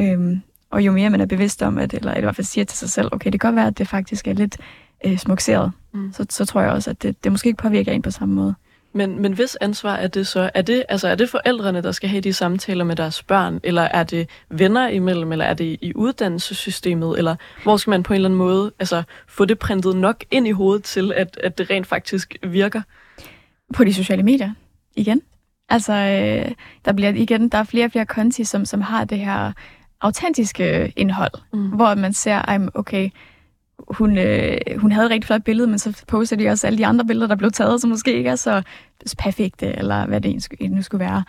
Speaker 2: Øhm, og jo mere man er bevidst om, at, eller i hvert fald siger til sig selv, okay, det kan godt være, at det faktisk er lidt øh, smukseret, mm. så, så tror jeg også, at det, det måske ikke påvirker en på samme måde.
Speaker 1: Men, men hvis ansvar er det så? Er det, altså, er det forældrene, der skal have de samtaler med deres børn? Eller er det venner imellem? Eller er det i uddannelsessystemet? Eller hvor skal man på en eller anden måde altså, få det printet nok ind i hovedet til, at, at det rent faktisk virker?
Speaker 2: På de sociale medier, igen. Altså, øh, der bliver igen, der er flere og flere konti, som, som har det her autentiske indhold, mm. hvor man ser, okay, hun, øh, hun havde et rigtig flot billede, men så postede de også alle de andre billeder, der blev taget, som måske ikke er så perfekte, eller hvad det nu skulle være.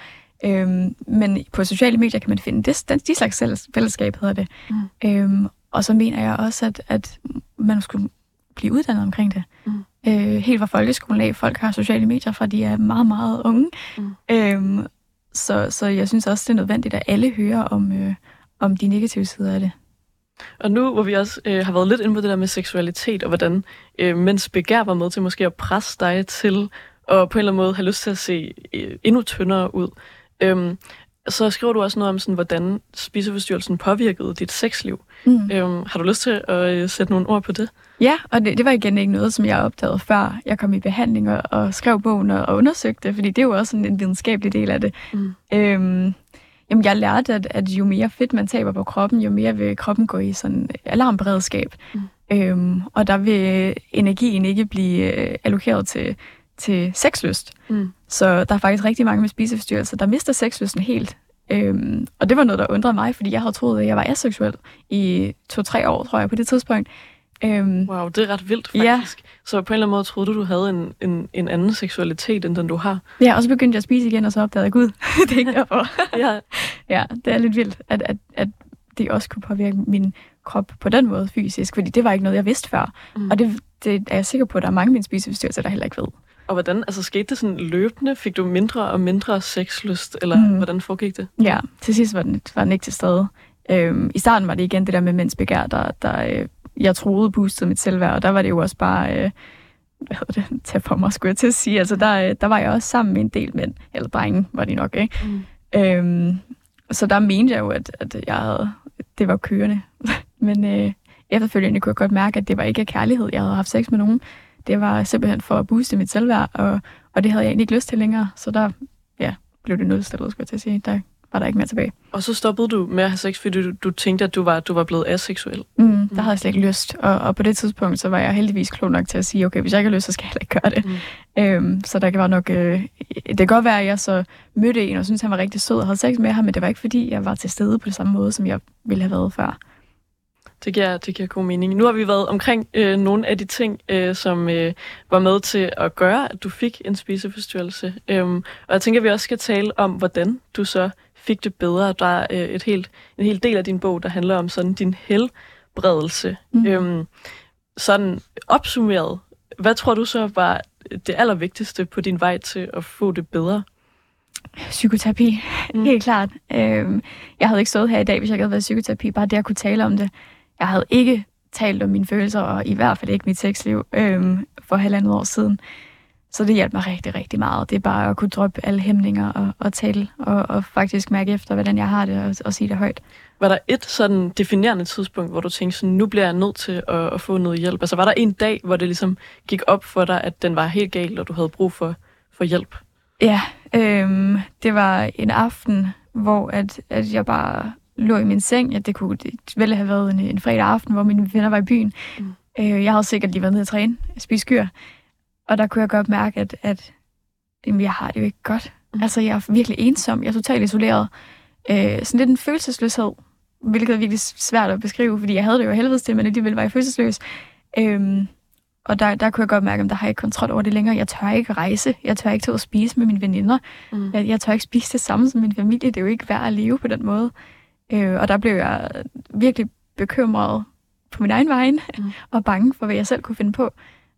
Speaker 2: Øhm, men på sociale medier kan man finde det, den, de slags fællesskab, hedder det. Mm. Øhm, og så mener jeg også, at, at man skulle blive uddannet omkring det. Mm. Øh, helt fra folkeskolen af. Folk har sociale medier fra de er meget, meget unge. Mm. Øhm, så, så jeg synes også, det er nødvendigt, at alle hører om, øh, om de negative sider af det.
Speaker 1: Og nu, hvor vi også øh, har været lidt inde på det der med seksualitet, og hvordan øh, mens begær var med til måske at presse dig til at på en eller anden måde have lyst til at se øh, endnu tyndere ud, øh, så skriver du også noget om, sådan, hvordan spiseforstyrrelsen påvirkede dit sexliv. Mm. Øhm, har du lyst til at øh, sætte nogle ord på det?
Speaker 2: Ja, og det, det var igen ikke noget, som jeg opdagede før jeg kom i behandling og, og skrev bogen og, og undersøgte det, fordi det er jo også en, en videnskabelig del af det. Mm. Øhm, Jamen, jeg lærte, at, at jo mere fedt man taber på kroppen, jo mere vil kroppen gå i sådan alarmberedskab. Mm. Øhm, og der vil energien ikke blive øh, allokeret til, til sexlyst. Mm. Så der er faktisk rigtig mange med spiseforstyrrelser, der mister sexlysten helt. Øhm, og det var noget, der undrede mig, fordi jeg havde troet, at jeg var aseksuel i to-tre år, tror jeg, på det tidspunkt.
Speaker 1: Øhm, wow, det er ret vildt faktisk. Ja. Så på en eller anden måde troede du, du havde en, en, en anden seksualitet, end den du har.
Speaker 2: Ja, og så begyndte jeg at spise igen, og så opdagede jeg, gud, det er ikke derfor. ja. ja, det er lidt vildt, at, at, at det også kunne påvirke min krop på den måde fysisk, fordi det var ikke noget, jeg vidste før. Mm. Og det, det er jeg sikker på, at der er mange af mine spiseforstyrrelser, der heller ikke ved.
Speaker 1: Og hvordan, altså skete det sådan løbende? Fik du mindre og mindre sexlyst, eller mm. hvordan foregik det?
Speaker 2: Ja, til sidst var den, var den ikke til stede. Øhm, I starten var det igen det der med mændsbegær, der, der øh, jeg troede boostede mit selvværd, og der var det jo også bare, øh, hvad hedder det, tage for mig, skulle jeg til at sige. Altså, der, øh, der var jeg også sammen med en del mænd, eller drenge var de nok, ikke? Mm. Øhm, så der mente jeg jo, at, at jeg havde, det var kørende. Men øh, efterfølgende kunne jeg godt mærke, at det var ikke kærlighed, jeg havde haft sex med nogen. Det var simpelthen for at booste mit selvværd, og, og det havde jeg egentlig ikke lyst til længere. Så der ja, blev det nulstillet, skulle jeg til at sige. Der var der ikke mere tilbage.
Speaker 1: Og så stoppede du med at have sex, fordi du, du tænkte, at du var, du var blevet aseksuel?
Speaker 2: Mm, mm. der havde jeg slet ikke lyst. Og, og på det tidspunkt, så var jeg heldigvis klog nok til at sige, okay, hvis jeg ikke har lyst, så skal jeg heller ikke gøre det. Mm. Øhm, så der var nok... Øh, det kan godt være, at jeg så mødte en, og syntes, han var rigtig sød og havde sex med ham, men det var ikke, fordi jeg var til stede på det samme måde, som jeg ville have været før.
Speaker 1: Det giver, det giver god mening. Nu har vi været omkring øh, nogle af de ting, øh, som øh, var med til at gøre, at du fik en spiseforstyrrelse. Øhm, og jeg tænker, at vi også skal tale om, hvordan du så fik det bedre. Der er øh, et helt, en hel del af din bog, der handler om sådan din helbredelse. Mm. Øhm, sådan opsummeret, hvad tror du så var det allervigtigste på din vej til at få det bedre?
Speaker 2: Psykoterapi, mm. helt klart. Øhm, jeg havde ikke stået her i dag, hvis jeg ikke havde været psykoterapi. Bare det at kunne tale om det. Jeg havde ikke talt om mine følelser, og i hvert fald ikke mit sexliv øhm, for halvandet år siden. Så det hjalp mig rigtig, rigtig meget. Det er bare at kunne droppe alle hæmninger og, og tale, og, og faktisk mærke efter, hvordan jeg har det, og, og sige det højt.
Speaker 1: Var der et sådan definerende tidspunkt, hvor du tænkte, sådan, nu bliver jeg nødt til at, at få noget hjælp? Altså var der en dag, hvor det ligesom gik op for dig, at den var helt galt, og du havde brug for, for hjælp?
Speaker 2: Ja, øhm, det var en aften, hvor at, at jeg bare lå i min seng. Ja, det kunne vel have været en, en fredag aften, hvor mine venner var i byen. Mm. Øh, jeg havde sikkert lige været nede at træne, spise skyr. Og der kunne jeg godt mærke, at, at jamen, jeg har det jo ikke godt. Mm. Altså, jeg er virkelig ensom. Jeg er totalt isoleret. Øh, sådan lidt en følelsesløshed, hvilket er virkelig svært at beskrive, fordi jeg havde det jo helvedes til, men alligevel var jeg følelsesløs. Øhm, og der, der kunne jeg godt mærke, at der har jeg ikke kontrol over det længere. Jeg tør ikke rejse. Jeg tør ikke tage ud og spise med mine veninder. Mm. Jeg, jeg tør ikke spise det samme som min familie. Det er jo ikke værd at leve på den måde. Øh, og der blev jeg virkelig bekymret på min egen vej, mm. og bange for, hvad jeg selv kunne finde på.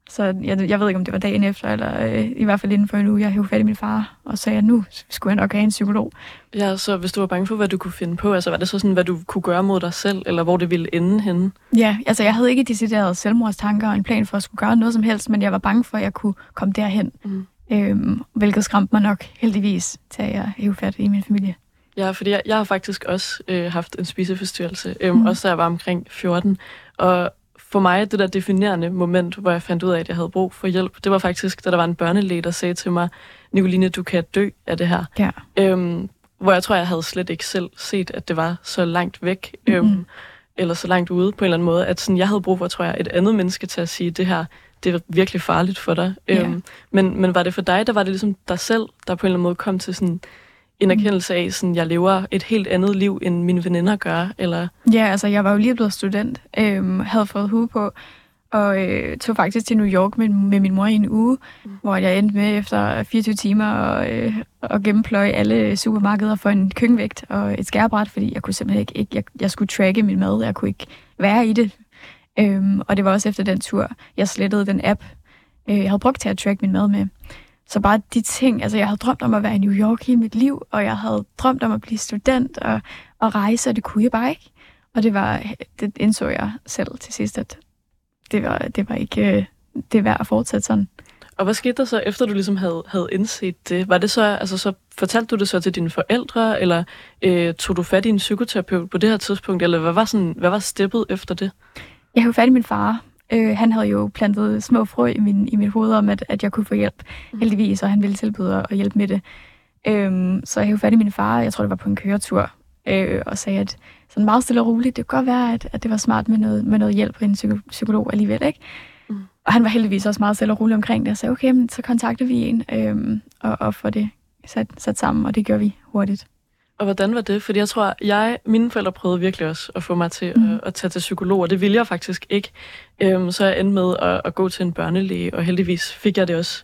Speaker 2: Så jeg, jeg ved ikke, om det var dagen efter, eller øh, i hvert fald inden for en uge, jeg hævde fat i min far, og sagde, at nu skulle jeg nok have en psykolog.
Speaker 1: Ja, så hvis du var bange for, hvad du kunne finde på, altså var det så sådan, hvad du kunne gøre mod dig selv, eller hvor det ville ende henne?
Speaker 2: Ja, altså jeg havde ikke decideret selvmordstanker og en plan for at skulle gøre noget som helst, men jeg var bange for, at jeg kunne komme derhen. Mm. Øhm, hvilket skræmte mig nok heldigvis til, at jeg hævde fat i min familie.
Speaker 1: Ja, fordi jeg, jeg har faktisk også øh, haft en spiseforstyrrelse, øh, mm. også da jeg var omkring 14. Og for mig, det der definerende moment, hvor jeg fandt ud af, at jeg havde brug for hjælp, det var faktisk, da der var en børnelæge, der sagde til mig, Nicoline, du kan dø af det her.
Speaker 2: Ja.
Speaker 1: Øhm, hvor jeg tror, jeg havde slet ikke selv set, at det var så langt væk, øhm, mm-hmm. eller så langt ude på en eller anden måde, at sådan, jeg havde brug for, tror jeg, et andet menneske til at sige, det her, det er virkelig farligt for dig.
Speaker 2: Ja.
Speaker 1: Øhm, men, men var det for dig, der var det ligesom dig selv, der på en eller anden måde kom til sådan en erkendelse af, sådan, jeg lever et helt andet liv, end mine veninder gør, eller...
Speaker 2: Ja, altså jeg var jo lige blevet student, øhm, havde fået hue på, og øh, tog faktisk til New York med, med min mor i en uge, mm. hvor jeg endte med efter 24 timer og, øh, at gennempløje alle supermarkeder for en køkkenvægt og et skærebræt, fordi jeg kunne simpelthen ikke, ikke jeg, jeg skulle tracke min mad, jeg kunne ikke være i det. Øhm, og det var også efter den tur, jeg slettede den app, øh, jeg havde brugt til at track min mad med. Så bare de ting, altså jeg havde drømt om at være i New York hele mit liv, og jeg havde drømt om at blive student og, og rejse, og det kunne jeg bare ikke. Og det var, det indså jeg selv til sidst, at det var, det var ikke øh, det værd at fortsætte sådan.
Speaker 1: Og hvad skete der så, efter du ligesom havde, havde indset det? Var det så, altså så fortalte du det så til dine forældre, eller øh, tog du fat i en psykoterapeut på det her tidspunkt, eller hvad var, sådan, hvad var steppet efter det?
Speaker 2: Jeg havde fat i min far. Øh, han havde jo plantet små frø i, min, i mit hoved om, at, at jeg kunne få hjælp, mm. heldigvis, og han ville tilbyde at hjælpe med det. Øh, så jeg havde fat i min far, jeg tror det var på en køretur, øh, og sagde, at sådan meget stille og roligt, det kunne godt være, at, at det var smart med noget, med noget hjælp på en psykolog alligevel, ikke? Mm. Og han var heldigvis også meget stille og roligt omkring det, og sagde, okay, men så kontakter vi en, øh, og, og får det sat, sat sammen, og det gør vi hurtigt.
Speaker 1: Og hvordan var det? Fordi jeg tror, jeg, mine forældre prøvede virkelig også at få mig til mm. at, at tage til psykolog, og det ville jeg faktisk ikke. Øhm, så jeg endte med at, at gå til en børnelæge, og heldigvis fik jeg det også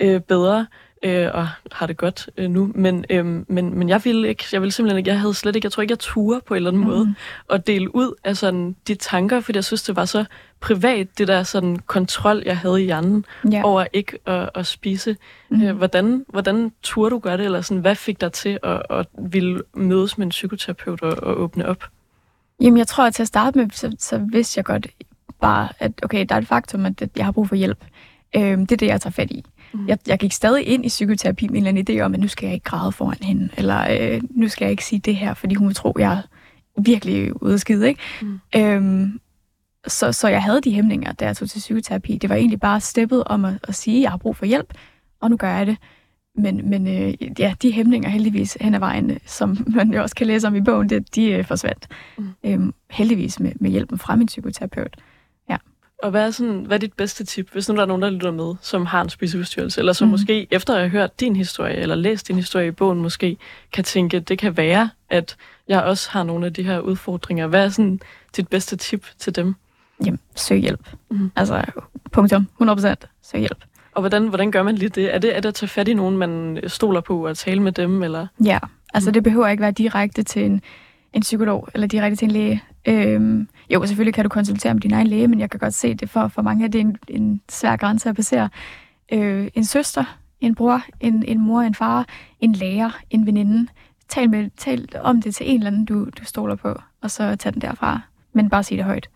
Speaker 1: øh, bedre øh, og har det godt øh, nu. Men, øh, men, men jeg ville ikke, jeg ville simpelthen ikke, jeg havde slet ikke, jeg tror ikke, jeg turde på en eller anden mm. måde at dele ud af sådan de tanker, fordi jeg synes, det var så privat, det der sådan kontrol, jeg havde i hjernen ja. over ikke at, at spise. Mm. Øh, hvordan, hvordan turde du gøre det, eller sådan, hvad fik dig til at, at ville mødes med en psykoterapeut og, og åbne op?
Speaker 2: Jamen, jeg tror, at til at starte med, så, så vidste jeg godt bare, at okay, der er et faktum, at jeg har brug for hjælp. Øh, det er det, jeg tager fat i. Mm. Jeg, jeg gik stadig ind i psykoterapi med en eller anden idé om, at nu skal jeg ikke græde foran hende, eller øh, nu skal jeg ikke sige det her, fordi hun vil tro, jeg er virkelig ude skide, ikke? Mm. Øhm, så, så jeg havde de hæmninger, da jeg tog til psykoterapi. Det var egentlig bare steppet om at, at sige, at jeg har brug for hjælp, og nu gør jeg det. Men, men øh, ja, de hæmninger heldigvis hen ad vejen, som man jo også kan læse om i bogen, det, de øh, forsvandt. Mm. Øhm, heldigvis med, med hjælpen fra min psykoterapeut.
Speaker 1: Og hvad er, sådan, hvad er dit bedste tip, hvis nu der er nogen, der lytter med, som har en spiseforstyrrelse, eller som mm. måske efter at have hørt din historie, eller læst din historie i bogen, måske kan tænke, at det kan være, at jeg også har nogle af de her udfordringer. Hvad er sådan dit bedste tip til dem?
Speaker 2: Jamen, søg hjælp. Mm. Altså, punktum. 100% søg hjælp.
Speaker 1: Og hvordan, hvordan gør man lige det? Er, det? er det at tage fat i nogen, man stoler på, og tale med dem? Eller?
Speaker 2: Ja, altså mm. det behøver ikke være direkte til en, en psykolog, eller direkte til en læge. Øhm, jo, selvfølgelig kan du konsultere med din egen læge, men jeg kan godt se det for, for mange, at det er en, en svær grænse at passere. Øh, en søster, en bror, en, en mor, en far, en lærer, en veninde. Tal, med, tal om det til en eller anden, du, du stoler på, og så tag den derfra. Men bare sig det højt.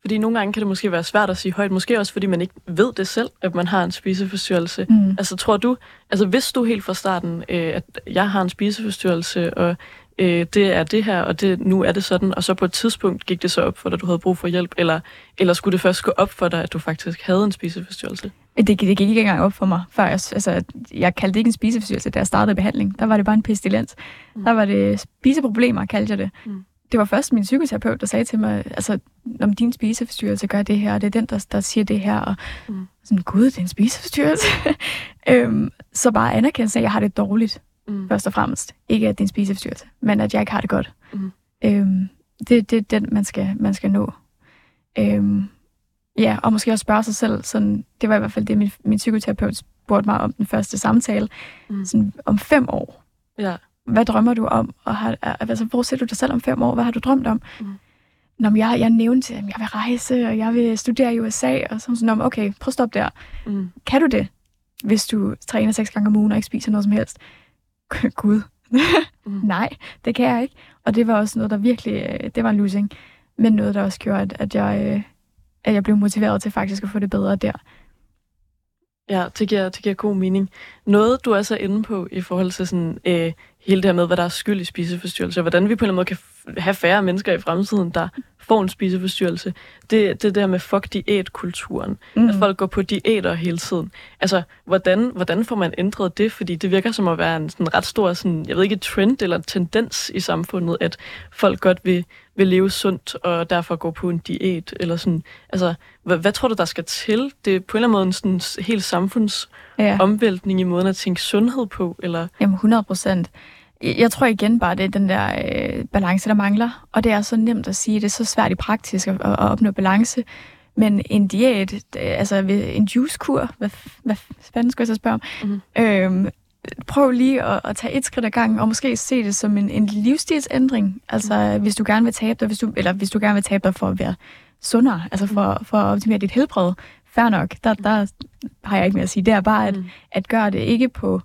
Speaker 1: Fordi nogle gange kan det måske være svært at sige højt, måske også fordi man ikke ved det selv, at man har en spiseforstyrrelse. Mm. Altså tror du, altså hvis du helt fra starten, øh, at jeg har en spiseforstyrrelse, og øh, det er det her, og det, nu er det sådan, og så på et tidspunkt gik det så op for dig, at du havde brug for hjælp, eller, eller skulle det først gå op for dig, at du faktisk havde en spiseforstyrrelse?
Speaker 2: Det, det gik ikke engang op for mig, før jeg, altså, jeg kaldte det ikke en spiseforstyrrelse, da jeg startede behandling. Der var det bare en pestilens. Mm. Der var det spiseproblemer, kaldte jeg det. Mm. Det var først min psykoterapeut, der sagde til mig, altså, om din spiseforstyrrelse gør det her, og det er den, der, der siger det her, og mm. sådan, gud, det er en spiseforstyrrelse. øhm, så bare anerkendelse af, at jeg har det dårligt mm. først og fremmest. Ikke at det er en spiseforstyrrelse, men at jeg ikke har det godt. Mm. Øhm, det, det er den, man skal, man skal nå. Øhm, ja, og måske også spørge sig selv, sådan, det var i hvert fald det, min, min psykoterapeut spurgte mig om den første samtale, mm. sådan, om fem år. Ja. Hvad drømmer du om? Og har, altså, hvor ser du dig selv om fem år? Hvad har du drømt om? Mm. Når jeg, jeg nævnte, at jeg vil rejse, og jeg vil studere i USA, og så sådan, okay, prøv at stoppe der. Mm. Kan du det, hvis du træner seks gange om ugen og ikke spiser noget som helst? Gud, mm. nej, det kan jeg ikke. Og det var også noget, der virkelig, øh, det var en losing, men noget, der også gjorde, at, at, jeg, øh, at jeg blev motiveret til faktisk at få det bedre der.
Speaker 1: Ja, det giver, det giver god mening. Noget, du er så inde på i forhold til sådan, øh, hele det her med, hvad der er skyld i spiseforstyrrelse, og hvordan vi på en eller anden måde kan have færre mennesker i fremtiden, der får en spiseforstyrrelse. Det, det der med fuck diætkulturen. Mm. At folk går på diæter hele tiden. Altså, hvordan, hvordan får man ændret det? Fordi det virker som at være en sådan ret stor, sådan, jeg ved ikke, trend eller tendens i samfundet, at folk godt vil, vil leve sundt og derfor gå på en diæt. Eller sådan. Altså, hvad, hvad tror du, der skal til? Det er på en eller anden måde en sådan helt samfunds ja. i måden at tænke sundhed på? Eller?
Speaker 2: Jamen, 100 procent. Jeg tror igen bare, det er den der øh, balance, der mangler. Og det er så nemt at sige, det er så svært i praktisk at, at opnå balance. Men en diæt, altså en juicekur, hvad, hvad fanden skulle jeg så spørge om? Mm-hmm. Øhm, prøv lige at, at tage et skridt ad gangen, og måske se det som en, en livsstilsændring. Altså, mm. hvis du gerne vil tabe dig, hvis du, eller hvis du gerne vil tabe dig for at være sundere, altså for, for at optimere dit helbred, fair nok, der, der har jeg ikke mere at sige. Det er bare at, mm. at gøre det ikke på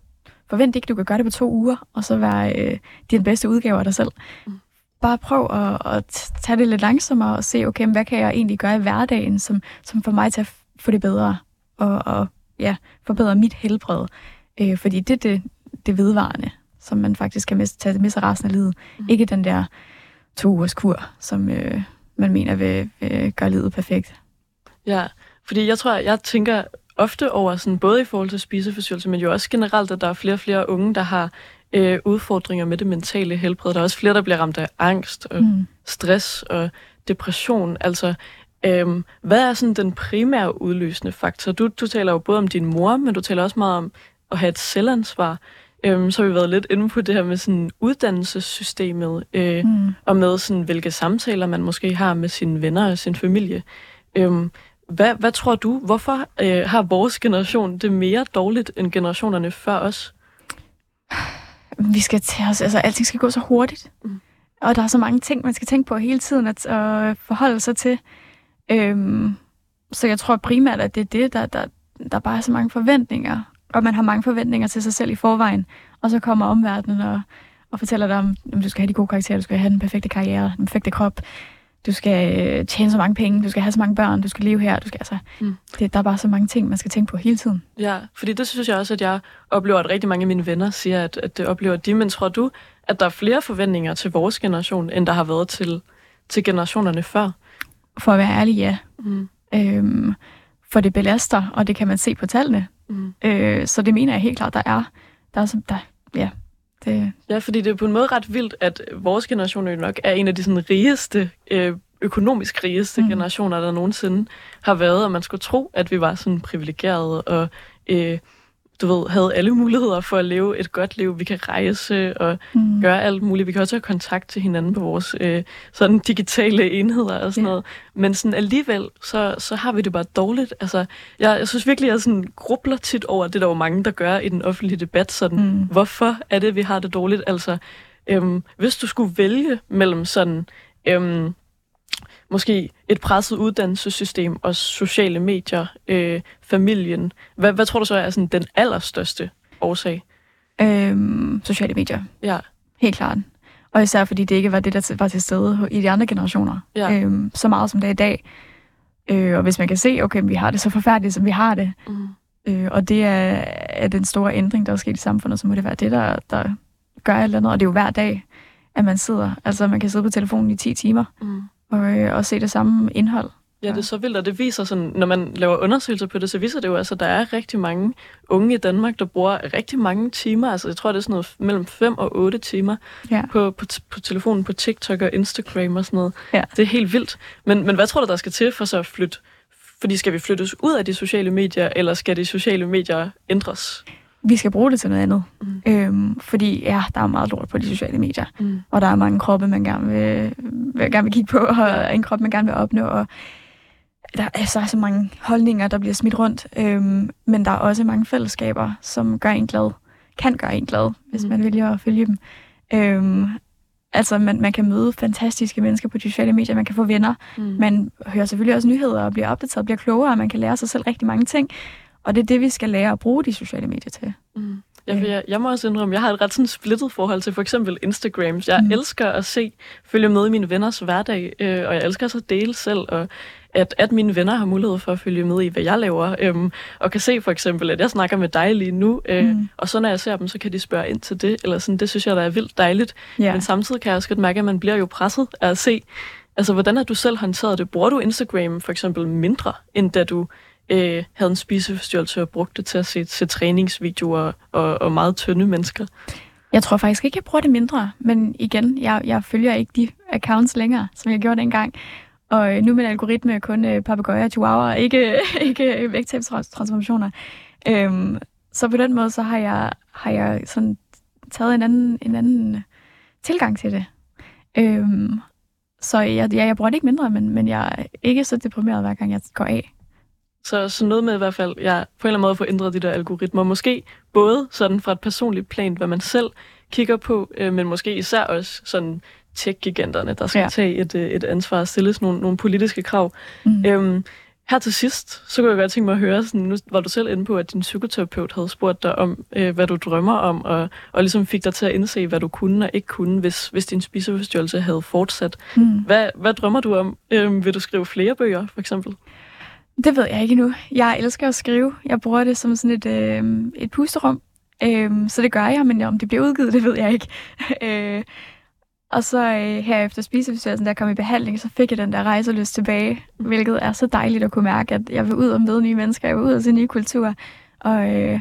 Speaker 2: Forvent ikke, du kan gøre det på to uger, og så være øh, din bedste udgave af dig selv. Mm. Bare prøv at, at tage det lidt langsommere og se, okay, hvad kan jeg egentlig gøre i hverdagen, som, som får mig til at få det bedre, og, og ja, forbedre mit helbred. Øh, fordi det er det, det vedvarende, som man faktisk kan tage med sig resten af livet. Mm. Ikke den der to ugers kur, som øh, man mener vil, vil gøre livet perfekt.
Speaker 1: Ja, fordi jeg tror, jeg tænker ofte over, sådan, både i forhold til spiseforstyrrelse, men jo også generelt, at der er flere og flere unge, der har øh, udfordringer med det mentale helbred. Der er også flere, der bliver ramt af angst og mm. stress og depression. Altså, øhm, hvad er sådan den primære udløsende faktor? Du, du taler jo både om din mor, men du taler også meget om at have et selvansvar. Øhm, så har vi været lidt inde på det her med sådan uddannelsessystemet, øh, mm. og med sådan, hvilke samtaler man måske har med sine venner og sin familie. Øhm, hvad, hvad tror du, hvorfor øh, har vores generation det mere dårligt end generationerne før os?
Speaker 2: Vi skal til os, altså alting skal gå så hurtigt. Mm. Og der er så mange ting, man skal tænke på hele tiden at, at forholde sig til. Øhm, så jeg tror primært, at det er det, der, der, der bare er så mange forventninger. Og man har mange forventninger til sig selv i forvejen. Og så kommer omverdenen og, og fortæller dig om, at du skal have de gode karakterer, du skal have den perfekte karriere, den perfekte krop, du skal øh, tjene så mange penge, du skal have så mange børn, du skal leve her, du skal altså, mm. det, der er bare så mange ting, man skal tænke på hele tiden.
Speaker 1: Ja, fordi det synes jeg også, at jeg oplever, at rigtig mange af mine venner siger, at, at det oplever de, men tror du, at der er flere forventninger til vores generation, end der har været til, til generationerne før?
Speaker 2: For at være ærlig, ja. Mm. Øhm, for det belaster, og det kan man se på tallene. Mm. Øh, så det mener jeg helt klart, der er. Der er, der, ja,
Speaker 1: det... Ja, fordi det er på en måde ret vildt, at vores generation jo nok er en af de sådan, rigeste, øh, økonomisk rigeste mm. generationer, der nogensinde har været, og man skulle tro, at vi var sådan privilegerede og øh, du ved, havde alle muligheder for at leve et godt liv. Vi kan rejse og mm. gøre alt muligt. Vi kan også have kontakt til hinanden på vores øh, sådan digitale enheder og sådan yeah. noget. Men sådan alligevel, så, så har vi det bare dårligt. Altså, jeg, jeg synes virkelig, jeg sådan grubler tit over det, der er mange, der gør i den offentlige debat. Sådan, mm. Hvorfor er det, vi har det dårligt? Altså, øhm, hvis du skulle vælge mellem sådan... Øhm, måske et presset uddannelsessystem og sociale medier, øh, familien. Hvad, hvad tror du så er sådan den allerstørste årsag?
Speaker 2: Øhm, sociale medier. Ja. Helt klart. Og især fordi det ikke var det, der var til stede i de andre generationer. Ja. Øhm, så meget som det er i dag. Øh, og hvis man kan se, okay, vi har det så forfærdeligt, som vi har det, mm. øh, og det er, er den store ændring, der er sket i samfundet, så må det være det, der, der gør et eller andet. Og det er jo hver dag, at man sidder, altså man kan sidde på telefonen i 10 timer. Mm og, øh, og se det samme indhold.
Speaker 1: Ja, det er så vildt, og det viser sådan, når man laver undersøgelser på det, så viser det jo altså, at der er rigtig mange unge i Danmark, der bruger rigtig mange timer, altså jeg tror, det er sådan noget mellem 5 og 8 timer ja. på, på, på telefonen, på TikTok og Instagram og sådan noget. Ja. Det er helt vildt. Men, men hvad tror du, der skal til for så at flytte? Fordi skal vi flyttes ud af de sociale medier, eller skal de sociale medier ændres?
Speaker 2: Vi skal bruge det til noget andet. Mm. Øhm, fordi ja, der er meget lort på de sociale medier. Mm. Og der er mange kroppe, man gerne vil, vil, gerne vil kigge på, og en krop, man gerne vil opnå. Og der er så, så mange holdninger, der bliver smidt rundt. Øhm, men der er også mange fællesskaber, som gør en glad. Kan gøre en glad, hvis mm. man vælger at følge dem. Øhm, altså, man, man kan møde fantastiske mennesker på de sociale medier. Man kan få venner. Mm. Man hører selvfølgelig også nyheder og bliver opdateret, bliver klogere. Man kan lære sig selv rigtig mange ting. Og det er det, vi skal lære at bruge de sociale medier til. Mm.
Speaker 1: Jeg, jeg, jeg må også indrømme, jeg har et ret sådan splittet forhold til for eksempel Instagram. Jeg mm. elsker at se, følge med i mine venners hverdag, øh, og jeg elsker også at dele selv, og at, at mine venner har mulighed for at følge med i, hvad jeg laver, øhm, og kan se for eksempel, at jeg snakker med dig lige nu, øh, mm. og så når jeg ser dem, så kan de spørge ind til det, eller sådan, det synes jeg, der er vildt dejligt. Yeah. Men samtidig kan jeg også godt mærke, at man bliver jo presset af at se, altså hvordan har du selv håndteret det? Bruger du Instagram for eksempel mindre, end da du øh, havde en spiseforstyrrelse og brugte det til at se, se træningsvideoer og, og meget tynde mennesker?
Speaker 2: Jeg tror faktisk ikke, jeg bruger det mindre, men igen, jeg, jeg følger ikke de accounts længere, som jeg gjorde dengang. Og øh, nu med algoritme kun øh, papegøjer og chihuahua, ikke, ikke vægttabstransformationer. Øhm, så på den måde, så har jeg, har jeg sådan taget en anden, en anden øh, tilgang til det. Øhm, så jeg, ja, jeg bruger det ikke mindre, men, men jeg er ikke så deprimeret, hver gang jeg går af.
Speaker 1: Så, så noget med i hvert fald, ja, på en eller anden måde at få ændret de der algoritmer. Måske både sådan fra et personligt plan, hvad man selv kigger på, øh, men måske især også sådan tech-giganterne, der skal ja. tage et, øh, et ansvar og stilles nogle, nogle politiske krav. Mm. Øhm, her til sidst, så kunne jeg godt tænke mig at høre, sådan, nu var du selv inde på, at din psykoterapeut havde spurgt dig om, øh, hvad du drømmer om, og, og ligesom fik dig til at indse, hvad du kunne og ikke kunne, hvis, hvis din spiseforstyrrelse havde fortsat. Mm. Hvad, hvad drømmer du om? Øh, vil du skrive flere bøger, for eksempel?
Speaker 2: Det ved jeg ikke nu. Jeg elsker at skrive. Jeg bruger det som sådan et, øh, et pusterum. Øh, så det gør jeg, men om det bliver udgivet, det ved jeg ikke. øh, og så øh, her efter spiseforstyrrelsen, der kom i behandling, så fik jeg den der rejseløst tilbage, hvilket er så dejligt at kunne mærke, at jeg vil ud og møde nye mennesker, jeg vil ud og se nye kulturer, og, øh,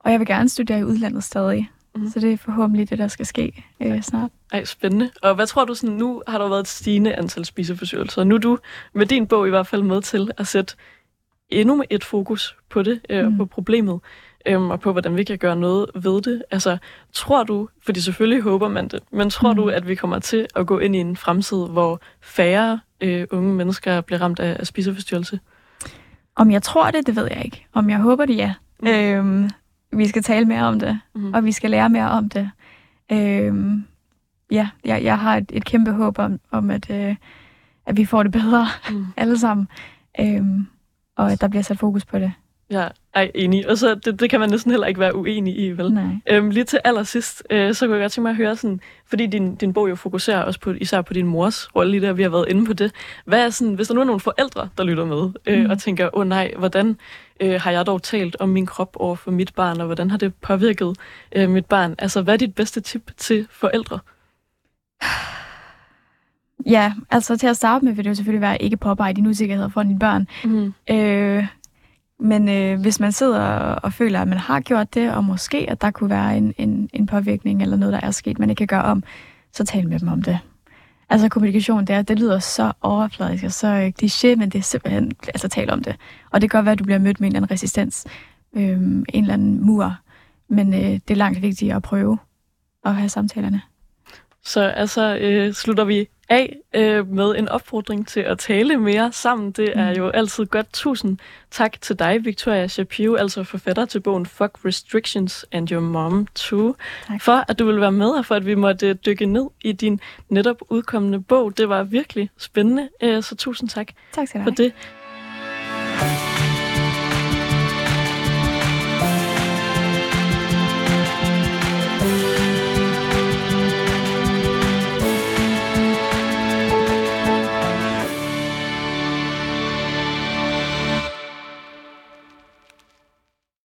Speaker 2: og jeg vil gerne studere i udlandet stadig. Mm. Så det er forhåbentlig det, der skal ske øh, snart.
Speaker 1: Ej, spændende. Og hvad tror du, sådan, nu har der været et stigende antal spiseforstyrrelser. Nu er du med din bog i hvert fald med til at sætte endnu et fokus på det, øh, mm. på problemet øhm, og på, hvordan vi kan gøre noget ved det. Altså, tror du, fordi selvfølgelig håber man det, men tror mm. du, at vi kommer til at gå ind i en fremtid, hvor færre øh, unge mennesker bliver ramt af, af spiseforstyrrelse?
Speaker 2: Om jeg tror det, det ved jeg ikke. Om jeg håber det, ja. Mm. Øhm, vi skal tale mere om det, mm. og vi skal lære mere om det. Øhm, ja, jeg, jeg har et, et kæmpe håb om, om at, øh, at vi får det bedre mm. alle sammen, øhm, og at der bliver sat fokus på det.
Speaker 1: Ja, ej, enig. Og så det, det kan man næsten heller ikke være uenig i, vel?
Speaker 2: Nej.
Speaker 1: Øhm, lige til allersidst, øh, så kunne jeg godt tænke mig at høre sådan, fordi din, din bog jo fokuserer også på, især på din mors rolle i det, vi har været inde på det. Hvad er sådan, hvis der nu er nogle forældre, der lytter med, øh, mm. og tænker, åh oh, nej, hvordan øh, har jeg dog talt om min krop over for mit barn, og hvordan har det påvirket øh, mit barn? Altså, hvad er dit bedste tip til forældre?
Speaker 2: Ja, altså til at starte med vil det jo selvfølgelig være ikke påpege dine usikkerheder for dine børn. Mm. Øh, men øh, hvis man sidder og, og føler, at man har gjort det, og måske at der kunne være en, en, en påvirkning eller noget, der er sket, man ikke kan gøre om, så tal med dem om det. Altså kommunikation, det, er, det lyder så overfladisk og så øh, kliché, men det er simpelthen, altså tal om det. Og det kan godt være, at du bliver mødt med en eller anden resistens, øh, en eller anden mur, men øh, det er langt vigtigere at prøve at have samtalerne.
Speaker 1: Så altså øh, slutter vi af øh, med en opfordring til at tale mere sammen. Det er mm. jo altid godt. Tusind tak til dig, Victoria Shapiro, altså forfatter til bogen Fuck Restrictions and Your Mom Too, tak. for at du vil være med, og for at vi måtte dykke ned i din netop udkommende bog. Det var virkelig spændende, øh, så tusind tak,
Speaker 2: tak
Speaker 1: for det.